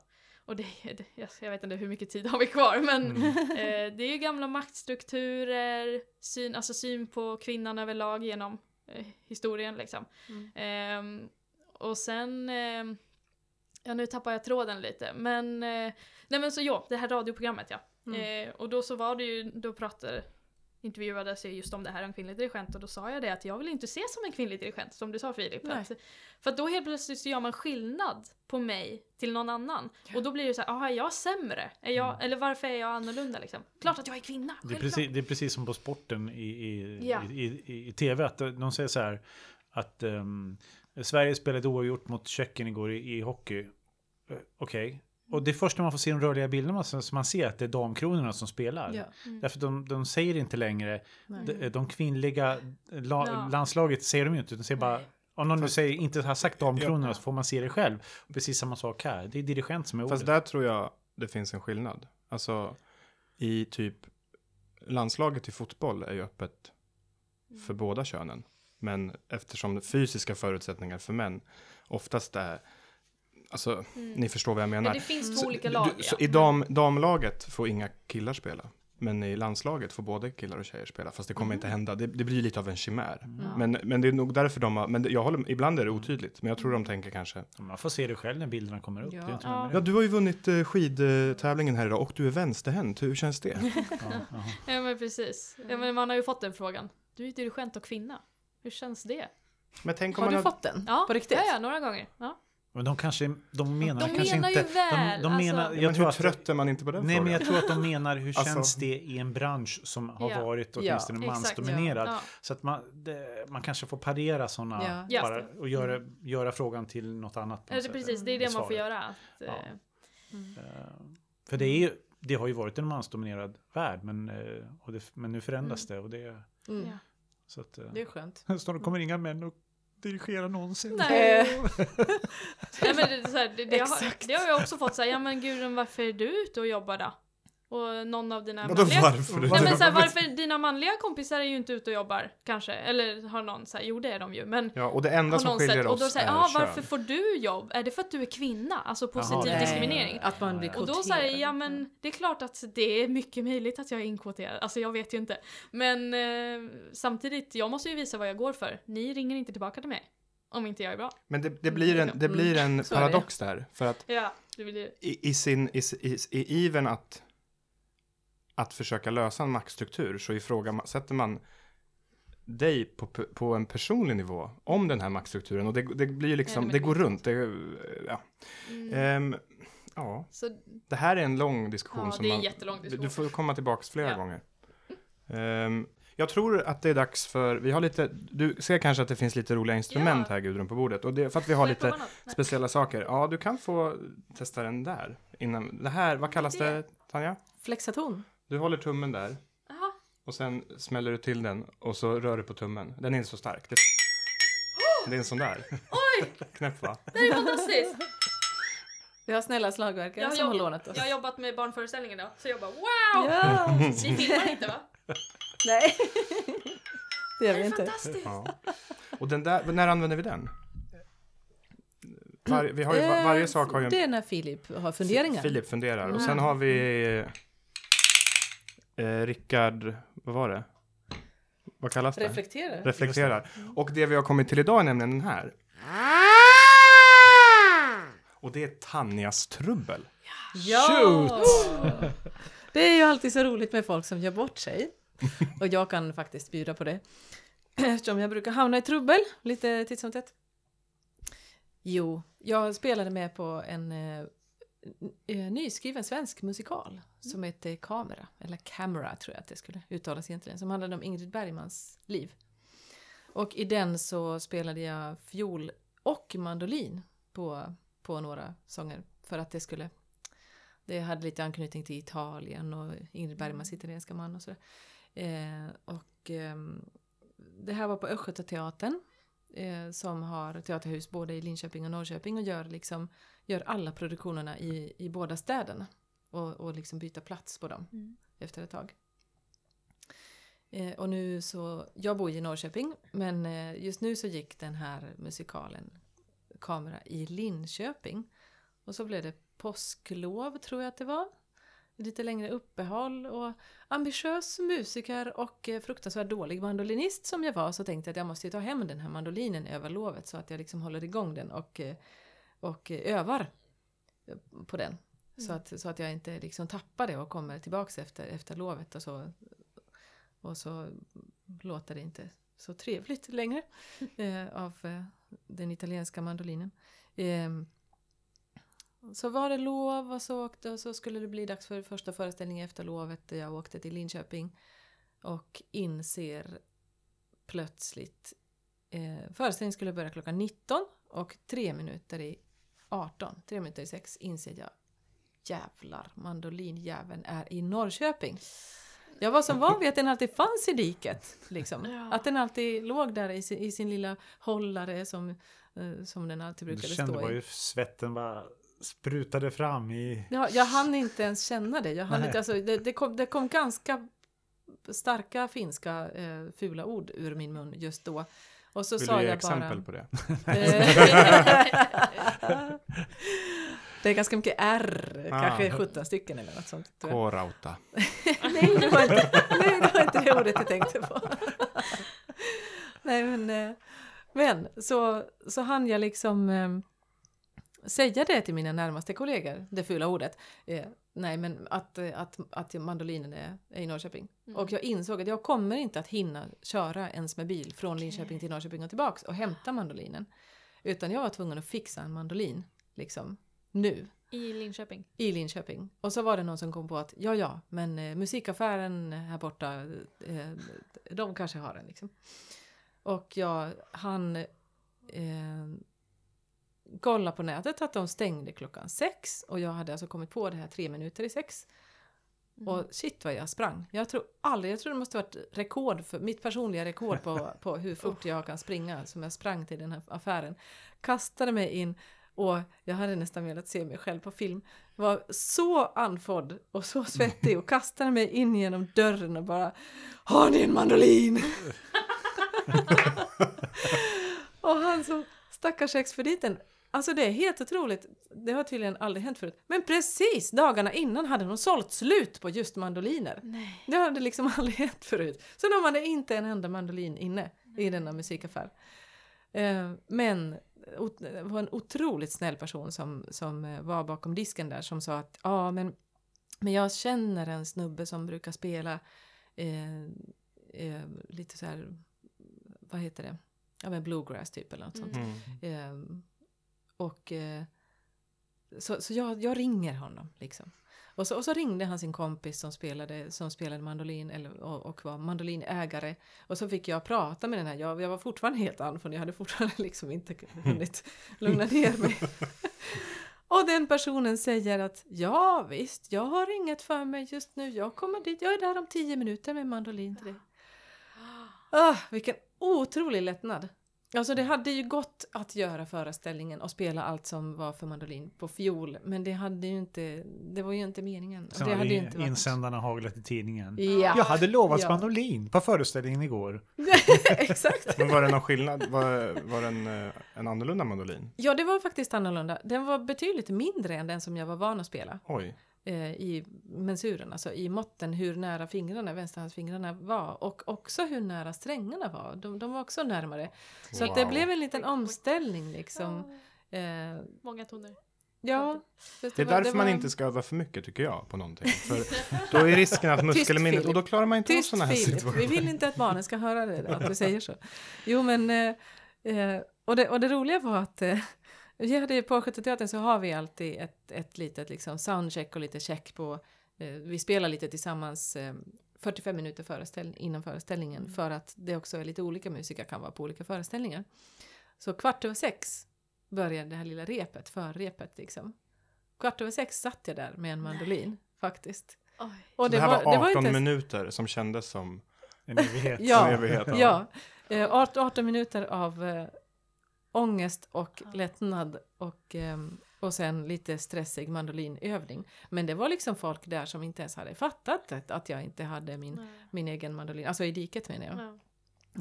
Och det, (laughs) det jag, jag vet inte hur mycket tid har vi kvar, men Mm. (laughs) eh, det är ju gamla maktstrukturer, syn, alltså syn på kvinnan överlag genom eh, historien liksom. Mm. Ehm, och sen, ehm, ja nu tappar jag tråden lite, men eh, nej men så ja, det här radioprogrammet ja. Mm. Eh, och då så var det ju, då pratade intervjuades jag just om det här om kvinnlig dirigent och då sa jag det att jag vill inte se som en kvinnlig dirigent som du sa Filip. Nej. Att, för att då helt plötsligt så gör man skillnad på mig till någon annan. Och då blir det så här, aha, är jag sämre? Är jag, Mm. Eller varför är jag annorlunda liksom? Klart att jag är kvinna! Det är, precis, det är precis som på sporten i, i, Ja. i, i, i tv. Att de säger så här att ehm, Sverige spelade oavgjort mot Tjeckien igår i, i hockey. Eh, Okej. Och det är först när man får se de rörliga bilderna som man ser att det är damkronorna som spelar. Ja. Mm. Därför de, de säger inte längre, de, de kvinnliga la, Ja. landslaget säger de ju inte, de säger bara, Nej. om någon nu Fast- säger, inte har sagt damkronorna Ja. så får man se det själv. Precis samma sak här, det är dirigent som är Fast ordet. där tror jag det finns en skillnad. Alltså i typ landslaget i fotboll är ju öppet för båda könen. Men eftersom fysiska förutsättningar för män oftast är, alltså Mm. ni förstår vad jag Ja, menar. det finns Så två olika du- lag. Så ja. i dam, damlaget får inga killar spela. Men i landslaget får både killar och tjejer spela. Fast det kommer inte hända. Det, det blir lite av en chimär. Mm. Men, men det är nog därför de har, men jag håller, ibland är det otydligt. Men jag tror de tänker kanske, Man får se det själv när bilderna kommer upp. Ja. Det är inte Ja. ja du har ju vunnit eh, skidtävlingen här idag och du är vänsterhänt. Hur känns det? (laughs) Ja, ja. Ja men precis. Ja, men man har ju fått den frågan. Du är dirigent och kvinna. Hur känns det? Men tänk om Har man du har, fått den? Ja, På riktigt? Ja, ja, några gånger. Ja. Men de kanske, de menar De kanske menar ju inte... väl, de, de menar, alltså. Ja, jag men tror hur att, trött är man inte på den Nej, men frågan? jag tror att de menar hur Alltså- känns det i en bransch som har Ja. varit Ja, åtminstone exakt, mansdominerad. Ja. Så att man, det, man kanske får parera sådana Ja. Ja. bara, och göra, göra frågan till något annat. på Ja, sätt, precis, det är det man får göra. Att, Ja. eh, Mm. Eh, För det, är ju, det har ju varit en mansdominerad värld, men, eh, och det, men nu förändras det. Och det Mm. Ja. så att, Det är skönt. (laughs) snart kommer inga män att dirigera någonsin. Nej. Eh. (laughs) Nej, men det, så här, det, det, har, det har jag också fått säga, ja men Gudrun varför är du ute och jobbar då? Och någon av dina Vadå manliga... varför? Nej men så här, varför dina manliga kompisar är ju inte ute och jobbar kanske? Eller har någon sagt, jo det är de ju, men Ja, och det enda som skiljer sett, och då oss säger är ja kön. varför får du jobb? Är det för att du är kvinna? Alltså positiv Jaha, nej. diskriminering. Att man blir Och Och kvoterad. då säger ja men det är klart att det är mycket möjligt att jag är inkvoterad, alltså jag vet ju inte. Men eh, samtidigt, jag måste ju visa vad jag går för. Ni ringer inte tillbaka till mig. Om inte jag är bra. Men det, det blir en, det blir en (laughs) Mm, så paradox där. För att Ja, det blir det. i, i sin, i, i, i ivern att, att försöka lösa en maktstruktur så ifrågasätter man dig på, på en personlig nivå om den här maktstrukturen. Och det, det blir ju liksom, det det- går runt. Det, ja. Mm. Ehm, ja, Så, det här är en lång diskussion. ja, som det man, diskussion. Du får komma tillbaka flera Ja. gånger. Ehm, Jag tror att det är dags för, vi har lite, du ser kanske att det finns lite roliga instrument Ja. här Gudrun på bordet. Och det är för att vi har lite något? Speciella saker. Ja, du kan få testa den där. Innan, det här, vad kallas det Tanja? Flexaton. Du håller tummen där Jaha. och sen smäller du till den och så rör du på tummen. Den är inte så stark. Det, (gasps) det är en sån där. Oj! (laughs) Knäpp va? Det är fantastiskt! Vi har snälla slagverkare som har lånat oss. jag har jobbat med barnföreställningen då, så jag bara wow! Ja! Ni filmar inte va? (laughs) Nej. (laughs) Det gör Det vi är inte. fantastiskt! Ja. Och den där, när använder vi den? Var, vi har ju, var, varje sak har ju en... Det är när Filip har funderingar. Filip funderar. Och Mm. sen har vi eh, Rickard, vad var det? Vad kallas det? Reflekterar. Reflekterar. Och det vi har kommit till idag är nämligen den här. Och det är Tanjas trubbel. Ja! (laughs) Det är ju alltid så roligt med folk som gör bort sig. Och jag kan faktiskt bjuda på det. Eftersom jag brukar hamna i trubbel lite titt som tätt. Jo, jag spelade med på en eh, nyskriven svensk musikal som heter Kamera, eller Camera tror jag att det skulle uttalas egentligen, som handlade om Ingrid Bergmans liv. Och i den så spelade jag fiol och mandolin på, på några sånger för att det skulle det hade lite anknytning till Italien och Ingrid Bergmans italienska man och sådär. Eh, och ehm, det här var på Östgötateatern eh, som har teaterhus både i Linköping och Norrköping och gör, liksom, gör alla produktionerna i, i båda städerna. Och, och liksom byta plats på dem Mm. efter ett tag. Eh, och nu så, jag bor i Norrköping men eh, just nu så gick den här musikalen kamera i Linköping. Och så blev det påsklov tror jag att det var. Lite längre uppehåll och ambitiös musiker och eh, fruktansvärt dålig mandolinist som jag var så tänkte jag att jag måste ju ta hem den här mandolinen över lovet så att jag liksom håller igång den och, eh, och eh, övar på den. Så, att, så att jag inte liksom tappar det och kommer tillbaks efter, efter lovet och så, och så låter det inte så trevligt längre (laughs) eh, av eh, den italienska mandolinen. Ehm, så var det lov och så, åkte, och så skulle det bli dags för första föreställningen efter lovet. Jag åkte till Linköping och inser plötsligt eh, föreställningen skulle börja klockan 19 och tre minuter i 18, tre minuter i sex inser jag jävlar, mandolinjäveln är i Norrköping. Jag var så van vid att den alltid fanns i diket. Liksom. Ja. Att den alltid låg där i sin, i sin lilla hållare som, eh, som den alltid Du brukade kände stå bara i. hur svetten bara sprutade fram i... Ja, jag hann inte ens känna det. Jag hann Nej. inte, alltså, det, det, kom, det kom ganska starka finska eh, fula ord ur min mun just då. Och så Vill sa du ge jag exempel bara... på det? (laughs) Eh, det är ganska mycket R, Ah. kanske 17 stycken eller något sånt. K-rauta. (laughs) Nej, det var inte nej, det, var inte det ordet jag tänkte på. (laughs) nej, men, eh, men så, så hann jag liksom eh, säga det till mina närmaste kollegor, det fula ordet. Nej, men att, eh, att, att mandolinen är, är i Norrköping. Mm. Och jag insåg att jag kommer inte att hinna köra ens med bil från Linköping till Norrköping och tillbaks och hämta mandolinen. Utan jag var tvungen att fixa en mandolin, liksom, nu I Linköping. i Linköping. Och så var det någon som kom på att ja, ja, men eh, musikaffären här borta, eh, de kanske har den liksom. Och jag, han eh, kollade på nätet att de stängde klockan sex och jag hade alltså kommit på det här tre minuter i sex. Och shit vad jag sprang. Jag tror aldrig, jag tror det måste varit rekord för, mitt personliga rekord på, (laughs) på hur fort jag kan springa som jag sprang till den här affären. Kastade mig in och jag hade nästan velat se mig själv på film. Var så andfådd och så svettig och kastade mig in genom dörren och bara Har ni en mandolin? (laughs) (laughs) och han som stackars expediten Alltså det är helt otroligt. Det har tydligen aldrig hänt förut. Men precis dagarna innan hade de sålt slut på just mandoliner. Nej. Det hade liksom (laughs) aldrig hänt förut. Så de hade inte en enda mandolin inne i denna musikaffär. Eh, men det var en otroligt snäll person som, som eh, var bakom disken där som sa att ja men, men jag känner en snubbe som brukar spela eh, eh, lite så här, vad heter det? Ja men bluegrass typ eller något sånt. Mm. Och eh, så, så jag, jag ringer honom liksom. Och så, och så ringde han sin kompis som spelade, som spelade mandolin eller, och, och var mandolinägare. Och så fick jag prata med den här, jag, jag var fortfarande helt andfådd, jag hade fortfarande (laughs) liksom inte hunnit lugna ner mig. (laughs) Och den personen säger att ja visst, jag har inget för mig just nu, jag kommer dit, jag är där om tio minuter med mandolin till dig. Ah, vilken otrolig lättnad! Alltså det hade ju gått att göra föreställningen och spela allt som var för mandolin på fiol, men det hade ju inte, det var ju inte meningen. Sen det hade ju in- inte varit... insändarna haglat i tidningen. Ja, Jag hade lovats Ja. mandolin på föreställningen igår. (laughs) exakt. Men var det någon skillnad? Var, var det en, eh, en annorlunda mandolin? Ja, det var faktiskt annorlunda. Den var betydligt mindre än den som jag var van att spela. Oj. Eh, i mensuren, alltså i måtten hur nära fingrarna, vänsterhandsfingrarna var och också hur nära strängarna var. De, de var också närmare. Så att det Wow. blev en liten omställning liksom. Eh, Många toner. ja. fast Det är därför man var- inte ska öva för mycket tycker jag på någonting. För då är risken att (laughs) muskelminnet, och då klarar man inte av sådana här Filip, vi situationer. vill inte att barnen ska höra det, att du säger så. Jo men, eh, eh, och, det, och det roliga var att eh, vi hade på Östgötateatern så har vi alltid ett, ett litet liksom soundcheck och lite check på, eh, vi spelar lite tillsammans eh, 45 minuter föreställ, innan föreställningen Mm. för att det också är lite olika musiker kan vara på olika föreställningar. Så kvart över sex började det här lilla repet, förrepet liksom. Kvart över sex satt jag där med en mandolin faktiskt. Oj. Och det, här var 18 inte ens- minuter som kändes som En evighet. Ja, en evighet. Ja, eh, 18 18 minuter av eh, ångest och lättnad och, ehm, och sen lite stressig mandolinövning. Men det var liksom folk där som inte ens hade fattat att, jag inte hade min, Nej. min egen mandolin, alltså i diket menar jag, Ja.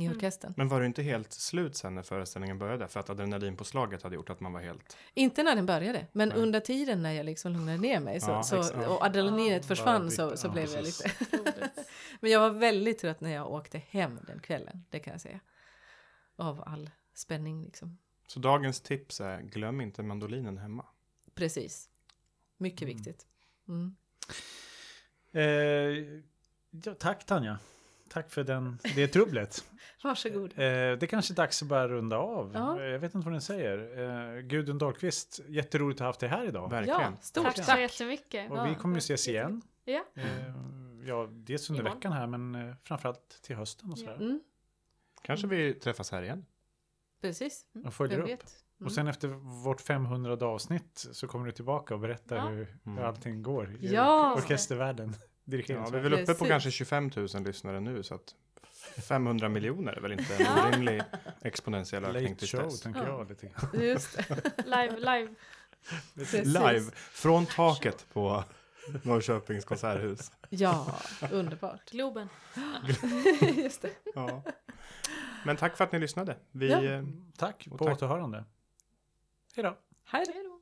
i Mm. orkestern. Men var du inte helt slut sen när föreställningen började? För att adrenalinpåslaget hade gjort att man var helt... Inte när den började, men Nej. under tiden när jag liksom lugnade ner mig så, Ja, så, och adrenalinet Ja. försvann så, så byta, blev ja, jag precis. lite... (laughs) (laughs) Men jag var väldigt trött när jag åkte hem den kvällen, det kan jag säga. Av all spänning liksom. Så dagens tips är, glöm inte mandolinen hemma. Precis. Mycket Mm. viktigt. Mm. Eh, ja, tack Tanja. Tack för den, det trubblet. (laughs) Varsågod. Eh, det är kanske är dags att börja runda av. Ja. Jag vet inte vad ni säger. Eh, Gudrun Dahlqvist, jätteroligt att ha haft dig här idag. Verkligen. Ja, stort Tack tack. så jättemycket. Och Ja, vi kommer ju ses igen. Ja. Eh, ja, dels under Imorgon. veckan här, men eh, framförallt till hösten och sådär. Mm, Kanske vi träffas här igen. Precis. Och följer upp. vet? Mm. Och sen efter vårt 500 avsnitt så kommer du tillbaka och berättar Ja. hur, hur Mm. allting går i Ja. orkestervärlden. (laughs) Ja, vi är väl uppe på kanske 25 000 lyssnare nu så att 500 miljoner är väl inte en (laughs) orimlig exponentiell ökning till show, dess. tänker Ja. jag. Lite. Just det. (laughs) Live, live. Precis. Live från taket på Norrköpings konserthus. Ja, underbart. Globen. (gasps) Just det. Ja. Men tack för att ni lyssnade. Vi, Ja. eh, Tack, på tack. återhörande. Hej då. Hej då. Hej då.